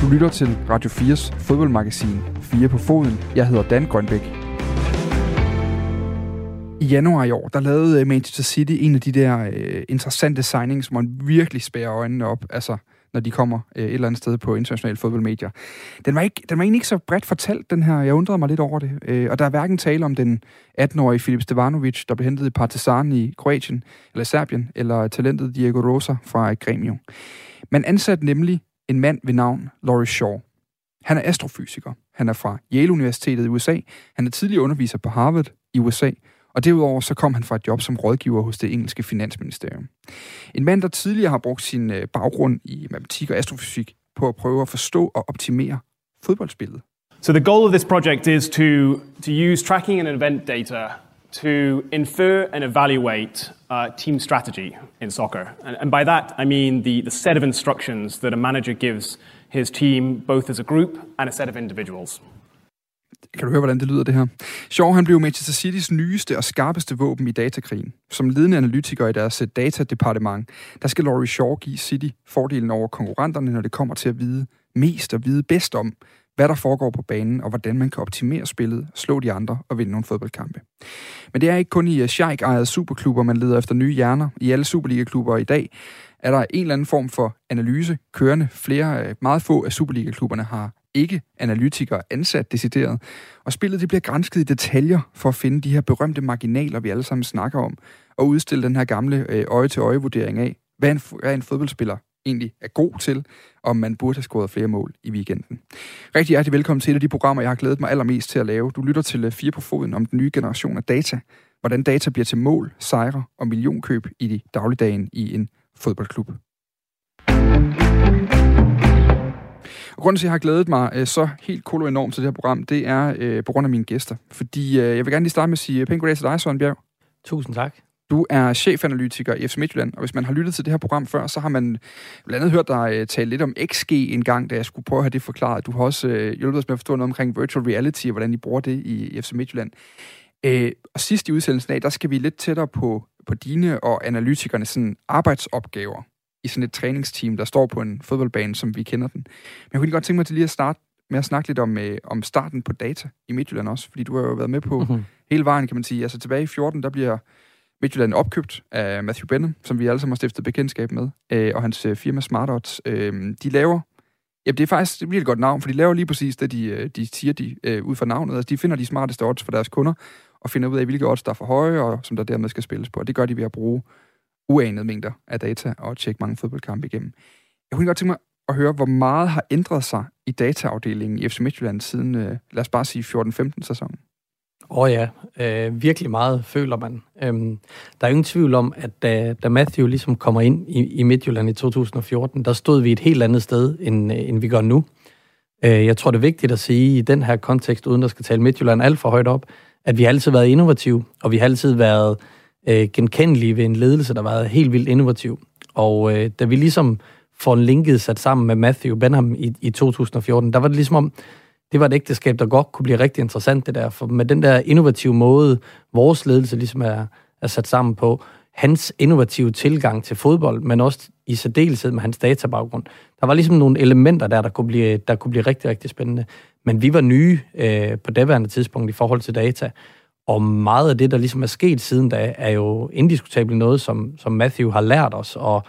Du lytter til Radio 4's fodboldmagasin 4 på foden. Jeg hedder Dan Grønbæk. I januar i år, der lavede øh, Manchester City en af de der øh, interessante signings, hvor man virkelig spærer øjnene op, altså når de kommer øh, et eller andet sted på internationale fodboldmedier. Den var, ikke, den var egentlig ikke så bredt fortalt, den her. Jeg undrede mig lidt over det. Øh, og der er hverken tale om den 18-årige Filip Stevanovic, der blev hentet i Partizan i Kroatien, eller Serbien, eller talentet Diego Rosa fra Gremio. Man ansatte nemlig en mand ved navn Laurie Shaw. Han er astrofysiker. Han er fra Yale Universitetet i USA. Han er tidligere underviser på Harvard i USA, og derudover så kom han fra et job som rådgiver hos det engelske finansministerium. En mand, der tidligere har brugt sin øh, baggrund i matematik og astrofysik på at prøve at forstå og optimere fodboldspillet. So the goal of this project is to, to use tracking and event data to infer and evaluate uh, team strategy in soccer. And, and by that, I mean the, the set of instructions that a manager gives his team, both as a group and a set of individuals. Kan du høre, hvordan det lyder, det her? Shaw, han blev Manchester Citys nyeste og skarpeste våben i datakrigen. Som ledende analytiker i deres eh, datadepartement, der skal Laurie Shaw give City fordelen over konkurrenterne, når det kommer til at vide mest og vide bedst om, hvad der foregår på banen, og hvordan man kan optimere spillet, slå de andre og vinde nogle fodboldkampe. Men det er ikke kun i eh, Sheikh-ejede superklubber, man leder efter nye hjerner. I alle Superliga-klubber i dag er der en eller anden form for analyse kørende. Flere, eh, meget få af Superliga-klubberne har ikke analytikere ansat decideret. Og spillet det bliver grænsket i detaljer for at finde de her berømte marginaler, vi alle sammen snakker om, og udstille den her gamle øh, øje-til-øje-vurdering af, hvad en, hvad en fodboldspiller egentlig er god til, om man burde have scoret flere mål i weekenden. Rigtig hjertelig velkommen til et af de programmer, jeg har glædet mig allermest til at lave. Du lytter til øh, Fire på Foden om den nye generation af data. Hvordan data bliver til mål, sejre og millionkøb i de dagligdagen i en fodboldklub. Og grunden til, at jeg har glædet mig øh, så helt kolo enormt til det her program, det er øh, på grund af mine gæster. Fordi øh, jeg vil gerne lige starte med at sige pænt goddag til dig, Søren Bjerg. Tusind tak. Du er chefanalytiker i FC Midtjylland, og hvis man har lyttet til det her program før, så har man blandt andet hørt dig øh, tale lidt om XG en gang, da jeg skulle prøve at have det forklaret. Du har også øh, hjulpet os med at forstå noget omkring virtual reality, og hvordan I bruger det i, i FC Midtjylland. Øh, og sidst i udsendelsen af, der skal vi lidt tættere på, på dine og analytikernes sådan, arbejdsopgaver i sådan et træningsteam, der står på en fodboldbane, som vi kender den. Men jeg kunne godt tænke mig til lige at starte med at snakke lidt om, øh, om starten på data i Midtjylland også, fordi du har jo været med på mm-hmm. hele vejen, kan man sige. Altså tilbage i 14, der bliver Midtjylland opkøbt af Matthew Benham, som vi alle sammen har stiftet bekendtskab med, øh, og hans øh, firma Smartodds. Øh, de laver, ja, det er faktisk et virkelig godt navn, for de laver lige præcis det, de, øh, de siger de, øh, ud fra navnet. Altså, de finder de smarteste odds for deres kunder, og finder ud af, hvilke odds der er for høje, og som der dermed skal spilles på. Og det gør de ved at bruge uanede mængder af data og tjekke mange fodboldkampe igennem. Jeg kunne godt tænke mig at høre, hvor meget har ændret sig i dataafdelingen i FC Midtjylland siden, øh, lad os bare sige, 14-15 sæsonen? Åh oh ja, øh, virkelig meget føler man. Øhm, der er ingen tvivl om, at da, da Matthew ligesom kommer ind i, i Midtjylland i 2014, der stod vi et helt andet sted, end, øh, end vi gør nu. Øh, jeg tror, det er vigtigt at sige i den her kontekst, uden at skal tale Midtjylland alt for højt op, at vi har altid været innovative, og vi har altid været øh, genkendelige ved en ledelse, der var helt vildt innovativ. Og øh, da vi ligesom får linket sat sammen med Matthew Benham i, i 2014, der var det ligesom om, det var et ægteskab, der godt kunne blive rigtig interessant, det der. For med den der innovative måde, vores ledelse ligesom er, er sat sammen på, hans innovative tilgang til fodbold, men også i særdeleshed med hans databaggrund. Der var ligesom nogle elementer der, der kunne blive, der kunne blive rigtig, rigtig spændende. Men vi var nye øh, på daværende tidspunkt i forhold til data. Og meget af det, der ligesom er sket siden da, er jo indiskutabelt noget, som, som Matthew har lært os, og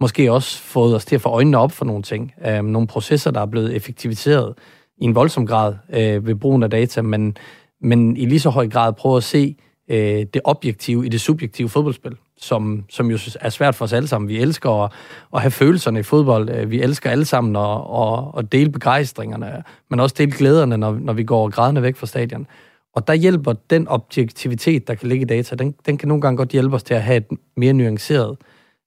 måske også fået os til at få øjnene op for nogle ting. Øh, nogle processer, der er blevet effektiviseret i en voldsom grad øh, ved brugen af data, men, men i lige så høj grad prøve at se øh, det objektive i det subjektive fodboldspil, som, som jo er svært for os alle sammen. Vi elsker at, at have følelserne i fodbold. Øh, vi elsker alle sammen at, at, at dele begejstringerne, men også dele glæderne, når, når vi går grædende væk fra stadion. Og der hjælper den objektivitet, der kan ligge i data, den, den kan nogle gange godt hjælpe os til at have et mere nuanceret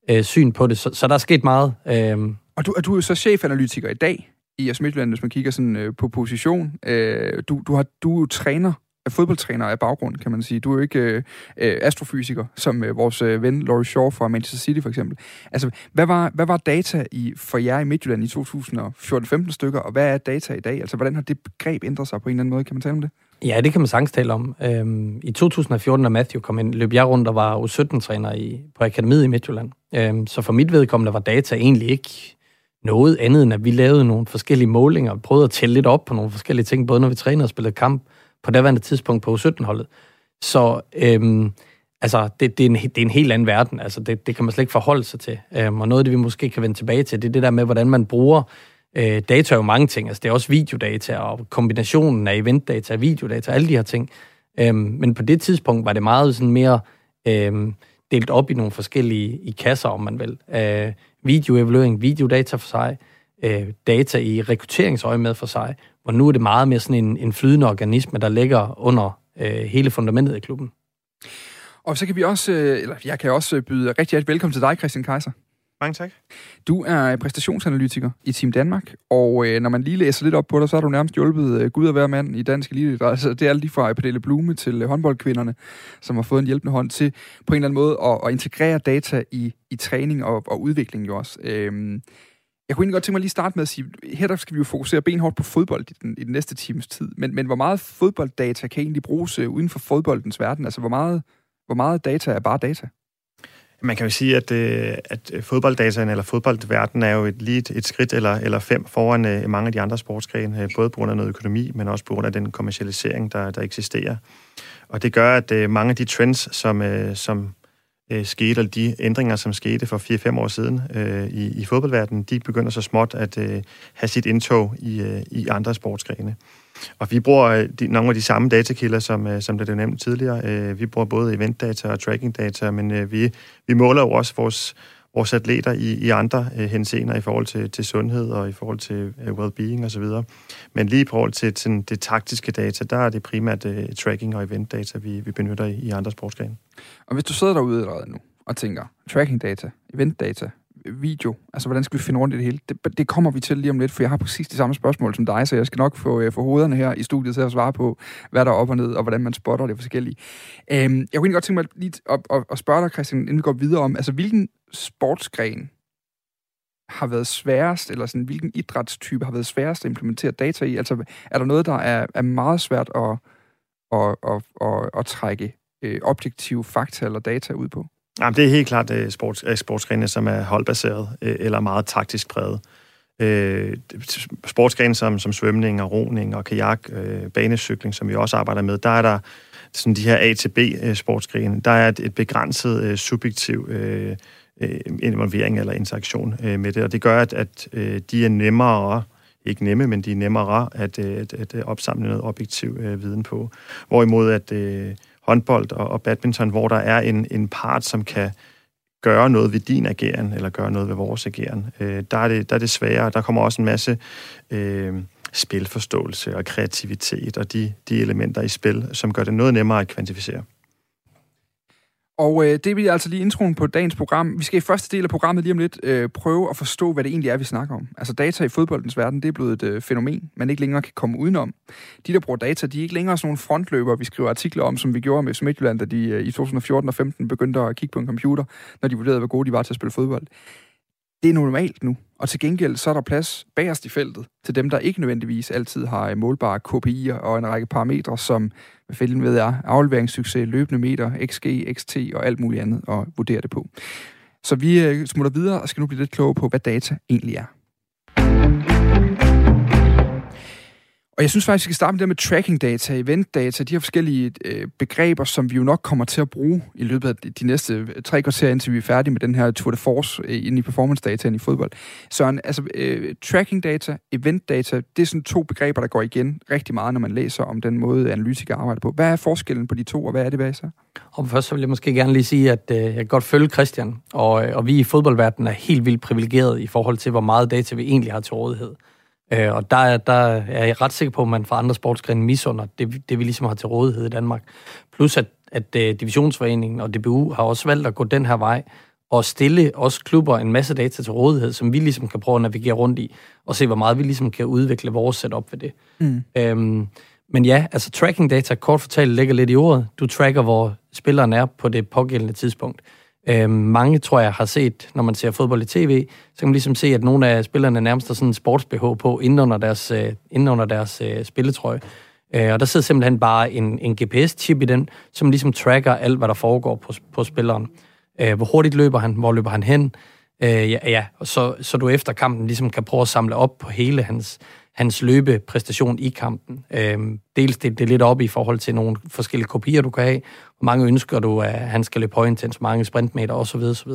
øh, syn på det. Så, så der er sket meget. Øh. Og du, er du er jo så chefanalytiker i dag i Midtjylland, hvis man kigger sådan øh, på position. Øh, du, du, har, du er træner fodboldtræner af baggrund, kan man sige. Du er jo ikke øh, øh, astrofysiker, som øh, vores øh, ven Laurie Shaw fra Manchester City for eksempel. Altså, hvad var, hvad var data i, for jer i Midtjylland i 2014-15 stykker, og hvad er data i dag? Altså, hvordan har det begreb ændret sig på en eller anden måde? Kan man tale om det? Ja, det kan man sagtens tale om. Øhm, I 2014, da Matthew kom ind, løb jeg rundt og var U17-træner i, på Akademiet i Midtjylland. Øhm, så for mit vedkommende var data egentlig ikke noget andet, end at vi lavede nogle forskellige målinger og prøvede at tælle lidt op på nogle forskellige ting, både når vi trænede og spillede kamp på daværende tidspunkt på U17-holdet. Så øhm, altså, det, det, er en, det er en helt anden verden. Altså, det, det kan man slet ikke forholde sig til. Øhm, og noget af det, vi måske kan vende tilbage til, det er det der med, hvordan man bruger øh, data er jo mange ting. Altså, det er også videodata og kombinationen af eventdata og videodata, alle de her ting. Øh, men på det tidspunkt var det meget sådan mere øh, delt op i nogle forskellige i kasser, om man vil. Øh, videoevaluering, videodata for sig, øh, data i rekrutteringsøje med for sig, hvor nu er det meget mere sådan en, en flydende organisme, der ligger under øh, hele fundamentet i klubben. Og så kan vi også, øh, eller jeg kan også byde rigtig hjertelig velkommen til dig, Christian Kaiser. Mange tak. Du er præstationsanalytiker i Team Danmark, og øh, når man lige læser lidt op på dig, så har du nærmest hjulpet øh, Gud og hver mand i dansk elite. Altså, det er lige fra Pernille Blume til øh, håndboldkvinderne, som har fået en hjælpende hånd til på en eller anden måde at, at integrere data i, i træning og, og udvikling jo også. Øhm, jeg kunne egentlig godt tænke mig lige starte med at sige, her der skal vi jo fokusere benhårdt på fodbold i den, i den næste times tid, men, men hvor meget fodbolddata kan egentlig bruges øh, uden for fodboldens verden? Altså, hvor meget, hvor meget data er bare data? Man kan jo sige, at, øh, at fodbolddataen eller fodboldverdenen er jo et, lige et, et skridt eller, eller fem foran øh, mange af de andre sportsgrene, øh, både på grund af noget økonomi, men også på grund af den kommercialisering, der, der eksisterer. Og det gør, at mange af de trends, som, som skete, eller de ændringer, som skete for 4-5 år siden øh, i, i fodboldverdenen, de begynder så småt at øh, have sit indtog i, øh, i andre sportsgrene. Og vi bruger øh, de, nogle af de samme datakilder, som, øh, som det blev nævnt tidligere. Øh, vi bruger både eventdata og trackingdata, men vi, vi måler jo også vores, vores atleter i, i andre henseender i forhold til, til sundhed og i forhold til well-being osv. Men lige i forhold til til det taktiske data, der er det primært uh, tracking og eventdata, vi, vi benytter i, i andre sportsgrene. Og hvis du sidder derude allerede nu og tænker, tracking data, event data, video? Altså, hvordan skal vi finde rundt i det hele? Det, det kommer vi til lige om lidt, for jeg har præcis de samme spørgsmål som dig, så jeg skal nok få, øh, få hovederne her i studiet til at svare på, hvad der er op og ned, og hvordan man spotter det forskellige. Øhm, jeg kunne egentlig godt tænke mig lige at, at, at spørge dig, Christian, inden vi går videre om, altså, hvilken sportsgren har været sværest, eller sådan, hvilken idrætstype har været sværest at implementere data i? Altså, er der noget, der er, er meget svært at, at, at, at, at trække øh, objektive fakta eller data ud på? Jamen, det er helt klart uh, sports, uh, sportsgrene, som er holdbaseret uh, eller meget taktisk præget. Uh, sportsgrene som, som svømning og roning og kajak, uh, banecykling, som vi også arbejder med, der er der sådan de her A til B sportsgrene, der er et, et begrænset uh, subjektiv uh, involvering eller interaktion uh, med det, og det gør, at, at uh, de er nemmere ikke nemme, men de er nemmere at, at, at opsamle noget objektiv uh, viden på. Hvorimod at uh, håndbold og, og badminton, hvor der er en, en part, som kan gøre noget ved din ageren, eller gøre noget ved vores ageren. Øh, der, er det, der er det sværere. Der kommer også en masse øh, spilforståelse og kreativitet og de, de elementer i spil, som gør det noget nemmere at kvantificere. Og øh, det bliver altså lige introen på dagens program. Vi skal i første del af programmet lige om lidt øh, prøve at forstå, hvad det egentlig er, vi snakker om. Altså data i fodboldens verden, det er blevet et øh, fænomen, man ikke længere kan komme udenom. De, der bruger data, de er ikke længere sådan nogle frontløbere, vi skriver artikler om, som vi gjorde med Midtjylland, da de øh, i 2014 og 15 begyndte at kigge på en computer, når de vurderede, hvor gode de var til at spille fodbold. Det er normalt nu. Og til gengæld så er der plads bagerst i feltet til dem, der ikke nødvendigvis altid har øh, målbare KPI'er og en række parametre, som hvad fælden ved er afleveringssucces, løbende meter, XG, XT og alt muligt andet at vurdere det på. Så vi øh, smutter videre og skal nu blive lidt klogere på, hvad data egentlig er. Og jeg synes faktisk, vi skal starte med det med tracking data, event data, de her forskellige øh, begreber, som vi jo nok kommer til at bruge i løbet af de næste øh, tre kvarter, indtil vi er færdige med den her Tour de Force øh, inde i performance data i fodbold. Så altså, øh, tracking data, event data, det er sådan to begreber, der går igen rigtig meget, når man læser om den måde, analytikere arbejder på. Hvad er forskellen på de to, og hvad er det hvad så? Og først så vil jeg måske gerne lige sige, at øh, jeg kan godt følge Christian, og, øh, og vi i fodboldverdenen er helt vildt privilegeret i forhold til, hvor meget data vi egentlig har til rådighed. Øh, og der, der er jeg ret sikker på, at man fra andre sportsgrene misunder det, det, vi ligesom har til rådighed i Danmark. Plus at, at uh, Divisionsforeningen og DBU har også valgt at gå den her vej og stille os klubber en masse data til rådighed, som vi ligesom kan prøve at navigere rundt i, og se, hvor meget vi ligesom kan udvikle vores setup ved det. Mm. Øhm, men ja, altså tracking data, kort fortalt, ligger lidt i ordet. Du tracker, hvor spilleren er på det pågældende tidspunkt. Øh, mange, tror jeg, har set, når man ser fodbold i tv, så kan man ligesom se, at nogle af spillerne nærmest har sådan en sports-BH på inden under deres, øh, inden under deres øh, spilletrøje. Øh, og der sidder simpelthen bare en, en GPS-chip i den, som ligesom tracker alt, hvad der foregår på, på spilleren. Øh, hvor hurtigt løber han? Hvor løber han hen? Øh, ja, ja. Og så, så du efter kampen ligesom kan prøve at samle op på hele hans, hans løbepræstation i kampen. Øhm, dels det, det lidt op i forhold til nogle forskellige kopier, du kan have. Hvor mange ønsker du, at han skal løbe højintens, mange sprintmeter osv. osv.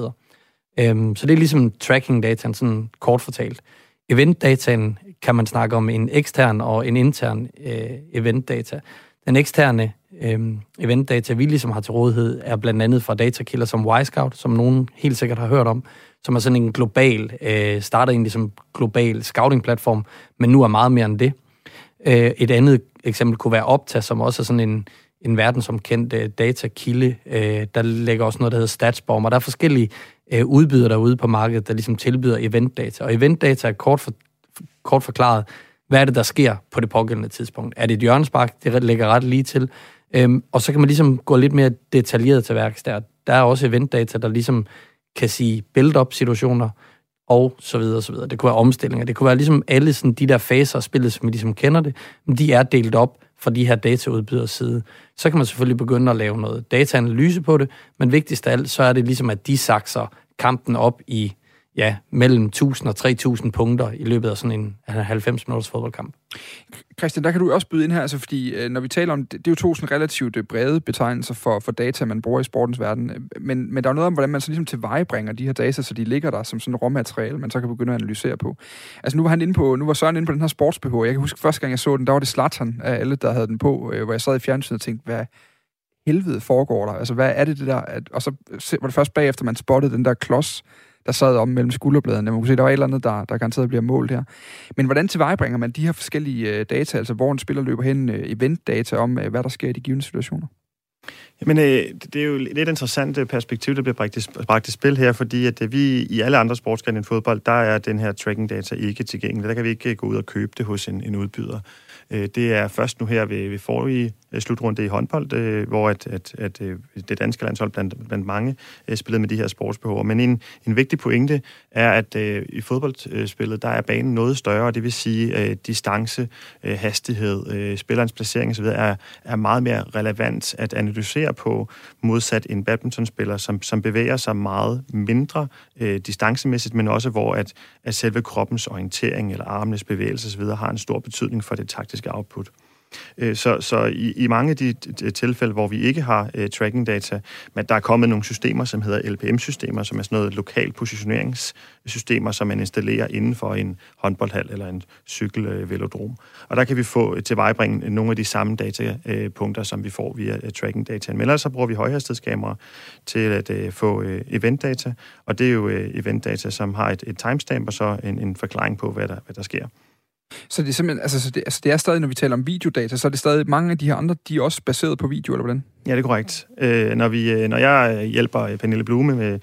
Øhm, så det er ligesom tracking-dataen, sådan kort fortalt. Event-dataen kan man snakke om en ekstern og en intern øh, event-data. Den eksterne øh, event-data, vi ligesom har til rådighed, er blandt andet fra datakilder som Wisecout, som nogen helt sikkert har hørt om, som er sådan en global, øh, startede egentlig som global scouting-platform, men nu er meget mere end det. Øh, et andet eksempel kunne være Opta, som også er sådan en, en verdensomkendt øh, datakilde. Øh, der ligger også noget, der hedder Statsborg, og der er forskellige øh, udbydere derude på markedet, der ligesom tilbyder eventdata. Og eventdata er kort, for, kort forklaret, hvad er det, der sker på det pågældende tidspunkt? Er det et hjørnespark? Det ligger ret lige til. Øhm, og så kan man ligesom gå lidt mere detaljeret til værks der. Der er også eventdata, der ligesom kan sige build-up-situationer, og så videre, og så videre. Det kunne være omstillinger. Det kunne være ligesom alle sådan, de der faser af spillet, som vi ligesom kender det, men de er delt op fra de her dataudbyders side. Så kan man selvfølgelig begynde at lave noget dataanalyse på det, men vigtigst af alt, så er det ligesom, at de sakser kampen op i ja, mellem 1000 og 3000 punkter i løbet af sådan en 90 minutters fodboldkamp. Christian, der kan du også byde ind her, altså fordi øh, når vi taler om, det, det er jo to sådan relativt øh, brede betegnelser for, for data, man bruger i sportens verden, men, men der er noget om, hvordan man så ligesom tilvejebringer de her data, så de ligger der som sådan råmateriale, man så kan begynde at analysere på. Altså nu var han inde på, nu var Søren inde på den her sportsbh. Jeg kan huske første gang, jeg så den, der var det Slatan af alle, der havde den på, øh, hvor jeg sad i fjernsynet og tænkte, hvad helvede foregår der? Altså hvad er det det der? At, og så var det først bagefter, man spottede den der klods, der sad om mellem skulderbladene. Man kunne se, der var et eller andet, der, der garanteret bliver målt her. Men hvordan tilvejebringer man de her forskellige øh, data, altså hvor en spiller løber hen, øh, eventdata om, øh, hvad der sker i de givende situationer? Jamen, øh, det er jo et lidt interessant øh, perspektiv, der bliver bragt i, bragt i spil her, fordi at øh, vi i alle andre sportsgrene end fodbold, der er den her tracking-data ikke tilgængelig. Der kan vi ikke øh, gå ud og købe det hos en, en udbyder. Øh, det er først nu her ved, ved forrige slutrunde i håndbold, øh, hvor at, at, at det danske landshold blandt, blandt mange spillede med de her sportsbehov. Men en, en vigtig pointe er, at i fodboldspillet, der er banen noget større, og det vil sige, at distance, hastighed, spillerens placering osv. Er, er meget mere relevant at analysere på, modsat en badmintonspiller, som, som bevæger sig meget mindre øh, distancemæssigt, men også hvor at, at selve kroppens orientering eller armenes bevægelse osv. har en stor betydning for det taktiske output. Øh, så, så i, i mange af de, tilfælde, hvor vi ikke har uh, tracking data, men der er kommet nogle systemer, som hedder LPM-systemer, som er sådan noget lokal positioneringssystemer, som man installerer inden for en håndboldhal eller en cykelvelodrom. Og der kan vi få øh, tilvejebringe nogle af de samme datapunkter, øh, som vi får via uh, tracking data. Men ellers så bruger vi højhastighedskameraer til at uh, få uh, eventdata, og det er jo uh, eventdata, som har et, et timestamp og så en, en forklaring på, hvad der, hvad der sker. Så det er simpelthen, altså, så det, altså det er stadig, når vi taler om videodata, så er det stadig mange af de her andre, de er også baseret på video, eller hvordan? Ja, det er korrekt. Øh, når, vi, øh, når jeg hjælper Pernille Blume med,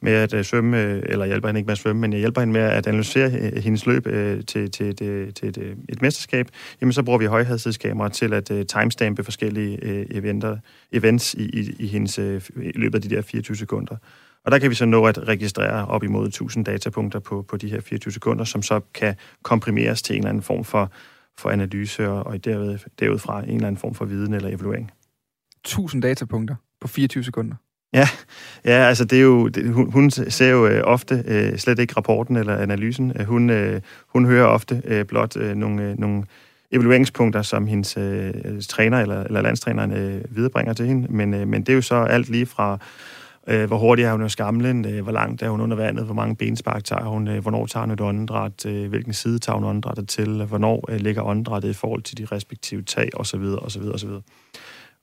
med at øh, svømme, øh, eller hjælper hende ikke med at svømme, men jeg hjælper hende med at analysere hendes løb øh, til, til, et, til et, et mesterskab, jamen så bruger vi højhastighedskamera til at uh, timestampe forskellige uh, eventer, events i, i, i hendes i løbet af de der 24 sekunder. Og der kan vi så nå at registrere op imod 1000 datapunkter på, på de her 24 sekunder, som så kan komprimeres til en eller anden form for, for analyse og, og derved, derudfra en eller anden form for viden eller evaluering. 1000 datapunkter på 24 sekunder? Ja, ja altså det er jo, det, hun, hun ser jo øh, ofte øh, slet ikke rapporten eller analysen. Øh, hun, øh, hun hører ofte øh, blot øh, nogle, øh, nogle evalueringspunkter, som hendes øh, træner eller, eller landstræneren øh, viderebringer til hende. Men, øh, men det er jo så alt lige fra Øh, hvor hurtigt er hun under skamlen? Øh, hvor langt er hun under vandet? Hvor mange benspark tager hun? Øh, hvornår tager hun et åndedræt? Øh, hvilken side tager hun åndedrættet til? Hvornår øh, ligger åndedrættet i forhold til de respektive tag? Og så videre, og så videre, og så videre.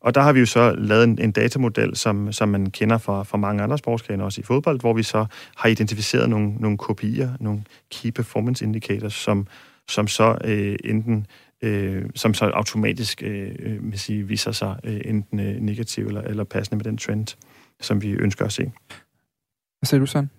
Og der har vi jo så lavet en, en datamodel, som, som man kender fra, fra mange andre sportsgrene, også i fodbold, hvor vi så har identificeret nogle, nogle kopier, nogle key performance indicators, som, som så øh, enten øh, som så automatisk øh, øh man sige, viser sig øh, enten øh, negativ eller, eller passende med den trend som vi ønsker at se. Hvad siger du, sådan?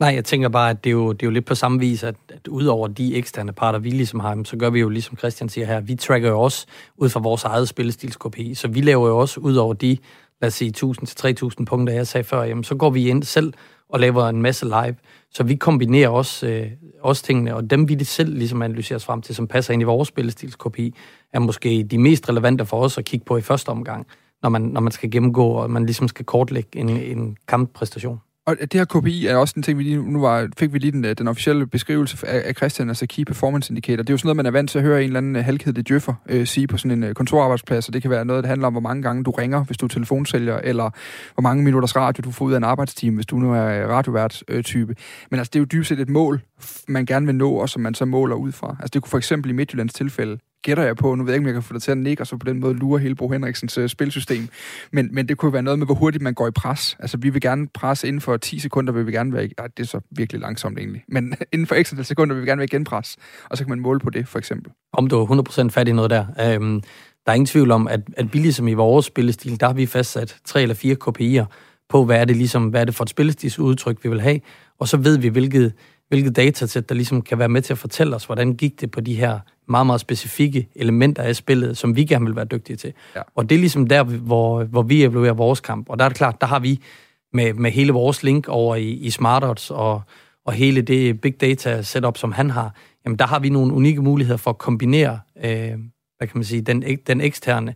Nej, jeg tænker bare, at det er jo, det er jo lidt på samme vis, at, at udover de eksterne parter, vi ligesom har, så gør vi jo, ligesom Christian siger her, vi tracker jo også ud fra vores eget spillestilskopi. Så vi laver jo også, ud over de, lad os sige, 1000-3000 punkter, jeg sagde før, jamen, så går vi ind selv og laver en masse live. Så vi kombinerer også, øh, også tingene, og dem vi selv ligesom analyserer os frem til, som passer ind i vores spillestilskopi, er måske de mest relevante for os at kigge på i første omgang når man, når man skal gennemgå, og man ligesom skal kortlægge en, en kamppræstation. Og det her KPI er også en ting, vi lige, nu var, fik vi lige den, øh, den officielle beskrivelse af, af Christian, altså Key Performance Indicator. Det er jo sådan noget, man er vant til at høre en eller anden øh, halvkedelig djøffer øh, sige på sådan en øh, kontorarbejdsplads, og det kan være noget, der handler om, hvor mange gange du ringer, hvis du er telefonsælger, eller hvor mange minutters radio du får ud af en arbejdstime, hvis du nu er radiovært-type. Men altså, det er jo dybest set et mål, man gerne vil nå, og som man så måler ud fra. Altså, det kunne for eksempel i Midtjyllands tilfælde gætter jeg på. Nu ved jeg ikke, om jeg kan få det til at nikke, og så på den måde lure hele Bo Henriksens uh, spilsystem. Men, men det kunne være noget med, hvor hurtigt man går i pres. Altså, vi vil gerne presse inden for 10 sekunder, vil vi gerne være... Ej, det er så virkelig langsomt egentlig. Men inden for ekstra sekunder vil vi gerne være genpres. Og så kan man måle på det, for eksempel. Om du er 100% fat i noget der. Øhm, der er ingen tvivl om, at, at billigt som i vores spillestil, der har vi fastsat tre eller fire kopier på, hvad er det, ligesom, hvad er det for et spillestilsudtryk, vi vil have. Og så ved vi, hvilket, hvilket datasæt, der ligesom kan være med til at fortælle os, hvordan gik det på de her meget, meget specifikke elementer af spillet, som vi gerne vil være dygtige til. Ja. Og det er ligesom der, hvor, hvor vi evaluerer vores kamp. Og der er det klart, der har vi med, med hele vores link over i, i SmartOdds og, og hele det big data setup, som han har, jamen der har vi nogle unikke muligheder for at kombinere, øh, hvad kan man sige, den, den eksterne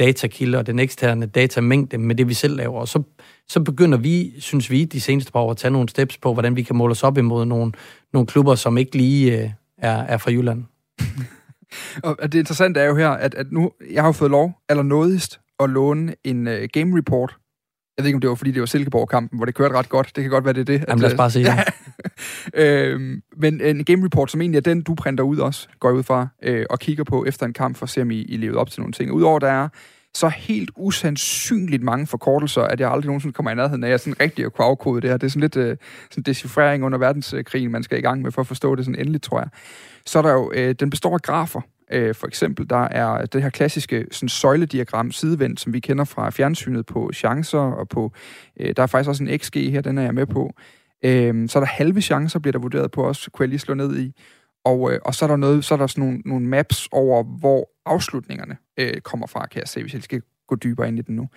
datakilde og den eksterne datamængde med det, vi selv laver. Og så, så begynder vi, synes vi, de seneste par år at tage nogle steps på, hvordan vi kan måle os op imod nogle, nogle klubber, som ikke lige øh, er, er fra Jylland. og det interessante er jo her, at, at nu, jeg har fået lov, eller nådigst, at låne en uh, game report. Jeg ved ikke, om det var, fordi det var Silkeborg-kampen, hvor det kørte ret godt. Det kan godt være, det er det. Jamen, lad os bare sige det. øhm, men en game report, som egentlig er den, du printer ud også, går ud fra, øh, og kigger på efter en kamp, for at se, om I, I levede op til nogle ting. Udover der er så helt usandsynligt mange forkortelser, at jeg aldrig nogensinde kommer i nærheden af, at jeg sådan rigtig at kunne afkode det her. Det er sådan lidt øh, sådan decifrering under verdenskrigen, man skal i gang med for at forstå det sådan endeligt, tror jeg. Så er der jo, øh, den består af grafer. Øh, for eksempel, der er det her klassiske sådan, søjlediagram sidevendt, som vi kender fra fjernsynet på chancer, og på, øh, der er faktisk også en XG her, den er jeg med på. Øh, så er der halve chancer, bliver der vurderet på også, kunne jeg lige slå ned i. Og, øh, og så er der noget, så er der sådan nogle, nogle maps over, hvor afslutningerne øh, kommer fra, kan jeg se, hvis jeg skal gå dybere ind i den nu.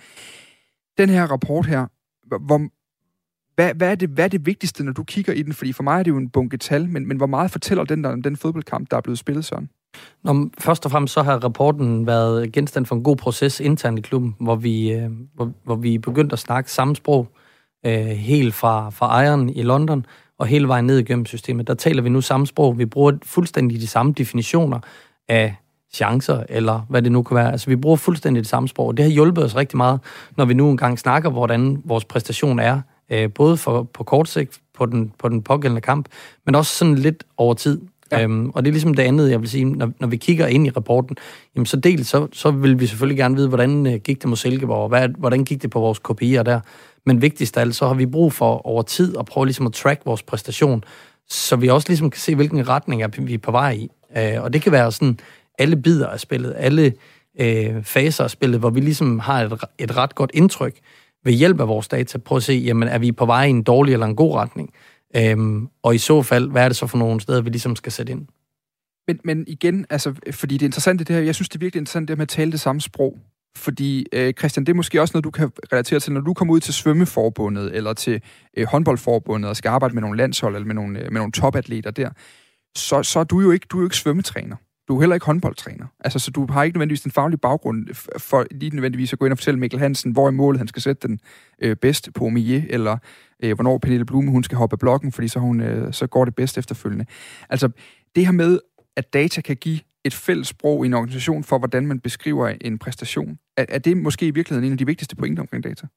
Den her rapport her, hvor, hvad, hvad, er det, hvad er det vigtigste, når du kigger i den? Fordi for mig er det jo en bunke tal, men, men hvor meget fortæller den der om den fodboldkamp, der er blevet spillet sådan? Nå, først og fremmest så har rapporten været genstand for en god proces internt i klubben, hvor vi, øh, hvor, hvor vi begyndte at snakke samme sprog, øh, helt fra, fra ejeren i London og hele vejen ned igennem systemet. Der taler vi nu samme sprog. Vi bruger fuldstændig de samme definitioner af chancer, eller hvad det nu kan være. Altså, vi bruger fuldstændig det samme sprog. Det har hjulpet os rigtig meget, når vi nu engang snakker, hvordan vores præstation er, øh, både for, på kort sigt, på den, på den pågældende kamp, men også sådan lidt over tid. Ja. Øhm, og det er ligesom det andet, jeg vil sige, når, når vi kigger ind i rapporten, jamen så dels, så, så vil vi selvfølgelig gerne vide, hvordan øh, gik det mod Silkeborg, hvad, hvordan gik det på vores kopier der. Men vigtigst af alt, så har vi brug for over tid at prøve ligesom at track vores præstation, så vi også ligesom kan se, hvilken retning er vi er på vej i. Øh, og det kan være sådan alle bidder af spillet, alle øh, faser af spillet, hvor vi ligesom har et, et ret godt indtryk ved hjælp af vores data, prøve at se, jamen er vi på vej i en dårlig eller en god retning? Øhm, og i så fald, hvad er det så for nogle steder, vi ligesom skal sætte ind? Men, men igen, altså, fordi det er interessant det her, jeg synes, det er virkelig interessant det med at tale det samme sprog. Fordi, øh, Christian, det er måske også noget, du kan relatere til, når du kommer ud til svømmeforbundet, eller til øh, håndboldforbundet, og skal arbejde med nogle landshold, eller med nogle, øh, med nogle topatleter der, så, så er du jo ikke, du er jo ikke svømmetræner. Du er heller ikke håndboldtræner. Altså, så du har ikke nødvendigvis den faglige baggrund for lige nødvendigvis at gå ind og fortælle Mikkel Hansen, hvor i målet han skal sætte den øh, bedst på Mie, eller øh, hvornår Pernille Blume hun skal hoppe af blokken, fordi så, hun, øh, så går det bedst efterfølgende. Altså, det her med, at data kan give et fælles sprog i en organisation for, hvordan man beskriver en præstation, er, er det måske i virkeligheden en af de vigtigste pointer omkring data?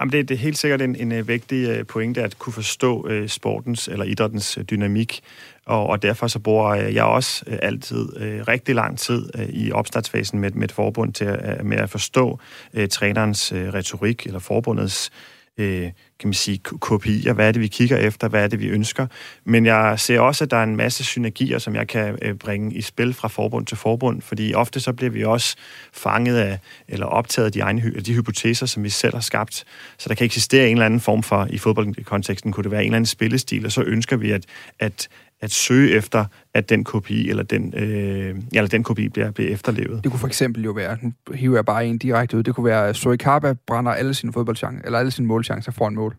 Jamen det, det er helt sikkert en, en øh, vigtig øh, pointe at kunne forstå øh, sportens eller idrættens øh, dynamik, og, og derfor så bruger jeg også øh, altid øh, rigtig lang tid øh, i opstartsfasen med, med et forbund til at, med at forstå øh, trænerens øh, retorik eller forbundets øh, Øh, kan man sige, kopier. Hvad er det, vi kigger efter? Hvad er det, vi ønsker? Men jeg ser også, at der er en masse synergier, som jeg kan øh, bringe i spil fra forbund til forbund, fordi ofte så bliver vi også fanget af, eller optaget af de, egne, de hypoteser, som vi selv har skabt. Så der kan eksistere en eller anden form for, i fodboldkonteksten kunne det være en eller anden spillestil, og så ønsker vi, at, at at søge efter, at den kopi eller den, øh, eller den kopi bliver, bliver efterlevet. Det kunne for eksempel jo være, nu hiver jeg bare en direkte ud, det kunne være, at Soikaba brænder alle sine fodboldchancer, eller alle sine målchancer foran mål.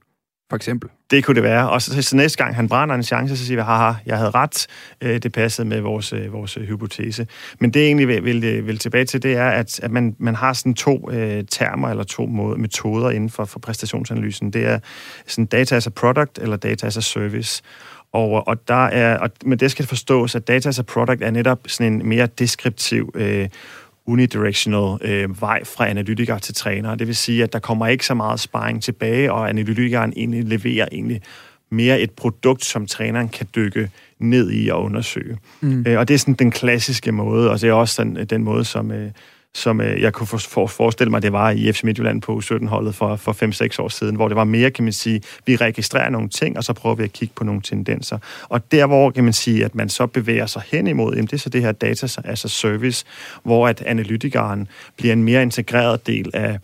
for eksempel. Det kunne det være. Og så, så næste gang han brænder en chance, så siger vi, haha, jeg havde ret. Øh, det passede med vores, øh, vores øh, hypotese. Men det jeg egentlig vil, vil, vil tilbage til, det er, at, at man, man har sådan to øh, termer eller to måde, metoder inden for, for præstationsanalysen. Det er sådan data as a product eller data as a service. Og, og der er, og, men det skal forstås, at data as a product er netop sådan en mere deskriptiv øh, unidirectional øh, vej fra analytiker til træner. Det vil sige, at der kommer ikke så meget sparring tilbage, og analytikeren egentlig leverer egentlig mere et produkt, som træneren kan dykke ned i og undersøge. Mm. Øh, og det er sådan den klassiske måde, og det er også sådan, den måde, som, øh, som øh, jeg kunne for, for, forestille mig, det var i FC Midtjylland på 17-holdet for, for 5-6 år siden, hvor det var mere, kan man sige, vi registrerer nogle ting, og så prøver vi at kigge på nogle tendenser. Og der, hvor kan man sige, at man så bevæger sig hen imod, jamen, det er så det her data as a service, hvor at analytikeren bliver en mere integreret del af,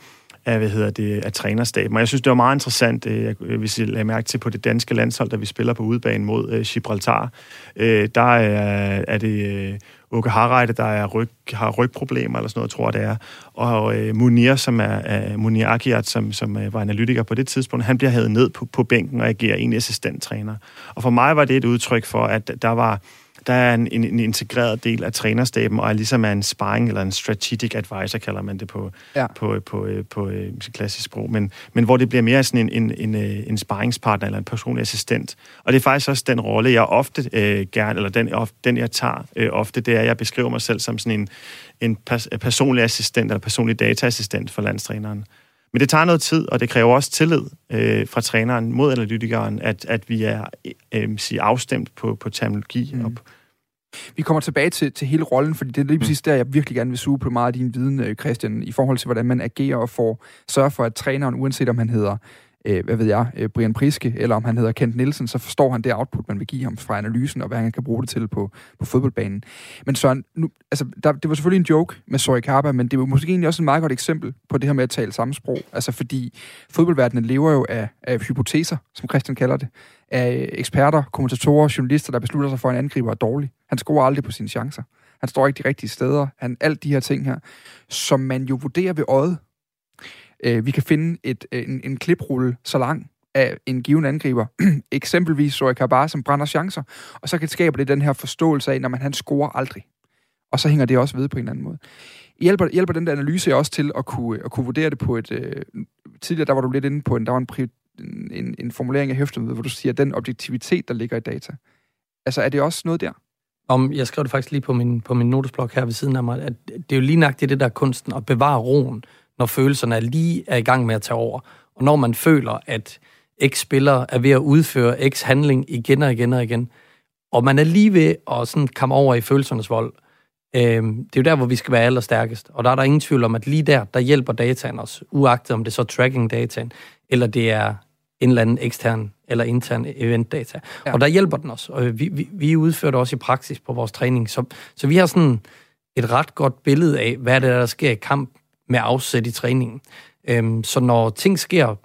af, hvad hedder det, af trænerstaben. Og jeg synes, det var meget interessant, øh, øh, hvis I lagde mærke til på det danske landshold, da vi spiller på udebane mod øh, Gibraltar. Øh, der er, er det øh, Uke Harreide, der er ryg, har rygproblemer eller sådan noget, tror jeg det er. Og øh, Munir, som er øh, Munir Akiat, som, som øh, var analytiker på det tidspunkt, han bliver hævet ned på, på bænken og agerer en assistenttræner. Og for mig var det et udtryk for, at der var der er en, en, en integreret del af trænerstaben, og er ligesom en sparring eller en strategic advisor, kalder man det på, ja. på, på, på, på, på klassisk sprog, men, men hvor det bliver mere sådan en, en, en, en sparringspartner eller en personlig assistent. Og det er faktisk også den rolle, jeg ofte øh, gerne, eller den, den jeg tager øh, ofte, det er, at jeg beskriver mig selv som sådan en, en pers- personlig assistent eller personlig dataassistent for landstræneren. Men det tager noget tid, og det kræver også tillid øh, fra træneren mod analytikeren, at, at vi er øh, sige, afstemt på, på terminologi. Mm. Og vi kommer tilbage til, til hele rollen, fordi det er lige præcis der, jeg virkelig gerne vil suge på meget af din viden, øh, Christian, i forhold til, hvordan man agerer og får sørge for, at træneren, uanset om han hedder øh, hvad ved jeg, øh, Brian Priske, eller om han hedder Kent Nielsen, så forstår han det output, man vil give ham fra analysen, og hvad han kan bruge det til på, på fodboldbanen. Men så, nu, altså, der, det var selvfølgelig en joke med Soy Karpa, men det var måske egentlig også et meget godt eksempel på det her med at tale samme sprog. Altså fordi fodboldverdenen lever jo af, af hypoteser, som Christian kalder det, af eksperter, kommentatorer, journalister, der beslutter sig for, at en angriber er dårlig. Han scorer aldrig på sine chancer. Han står ikke de rigtige steder. Han, alt de her ting her, som man jo vurderer ved øjet. Øh, vi kan finde et, øh, en, en kliprulle så lang af en given angriber, eksempelvis Zoe Kabar, som brænder chancer, og så kan det skabe det den her forståelse af, når man han scorer aldrig. Og så hænger det også ved på en eller anden måde. Hjælper, hjælper den der analyse også til at kunne, øh, at kunne vurdere det på et... Øh, tidligere der var du lidt inde på en, der var en, en, en formulering af hæftet, hvor du siger, at den objektivitet, der ligger i data. Altså, er det også noget der? Om, jeg skrev det faktisk lige på min, på min notesblok her ved siden af mig, at det er jo lige nøjagtigt det der kunsten, at bevare roen når følelserne er lige er i gang med at tage over. Og når man føler, at X-spiller er ved at udføre X-handling igen og igen og igen, og man er lige ved at sådan komme over i følelsernes vold, øh, det er jo der, hvor vi skal være allerstærkest. Og der er der ingen tvivl om, at lige der, der hjælper dataen os, uagtet om det er så tracking-dataen, eller det er en eller anden ekstern eller intern event-data. Ja. Og der hjælper den os. Og vi, vi, vi udfører det også i praksis på vores træning. Så, så vi har sådan et ret godt billede af, hvad det er, der sker i kamp med afsæt i træningen. Øhm, så når ting sker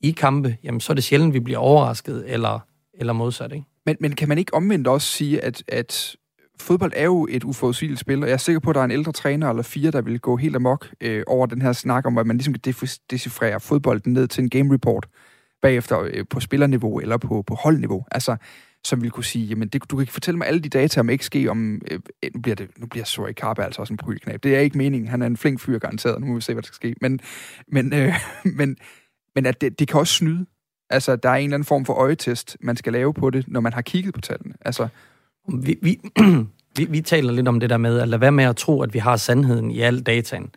i kampe, jamen, så er det sjældent, vi bliver overrasket, eller, eller modsat. Ikke? Men, men kan man ikke omvendt også sige, at, at fodbold er jo et uforudsigeligt spil, og jeg er sikker på, at der er en ældre træner eller fire, der vil gå helt amok øh, over den her snak om, at man ligesom kan decifrere fodbolden ned til en game report bagefter øh, på spillerniveau eller på, på holdniveau. Altså, som vil kunne sige, jamen det, du kan ikke fortælle mig alle de data om XG, om, øh, nu bliver, det, nu bliver Sorry Carpe altså også en prylknab. Det er ikke meningen. Han er en flink fyr garanteret. Nu må vi se, hvad der skal ske. Men, men, øh, men, men at det, det kan også snyde. Altså, der er en eller anden form for øjetest, man skal lave på det, når man har kigget på tallene. Altså, vi, vi, vi, vi taler lidt om det der med at lade være med at tro, at vi har sandheden i al dataen.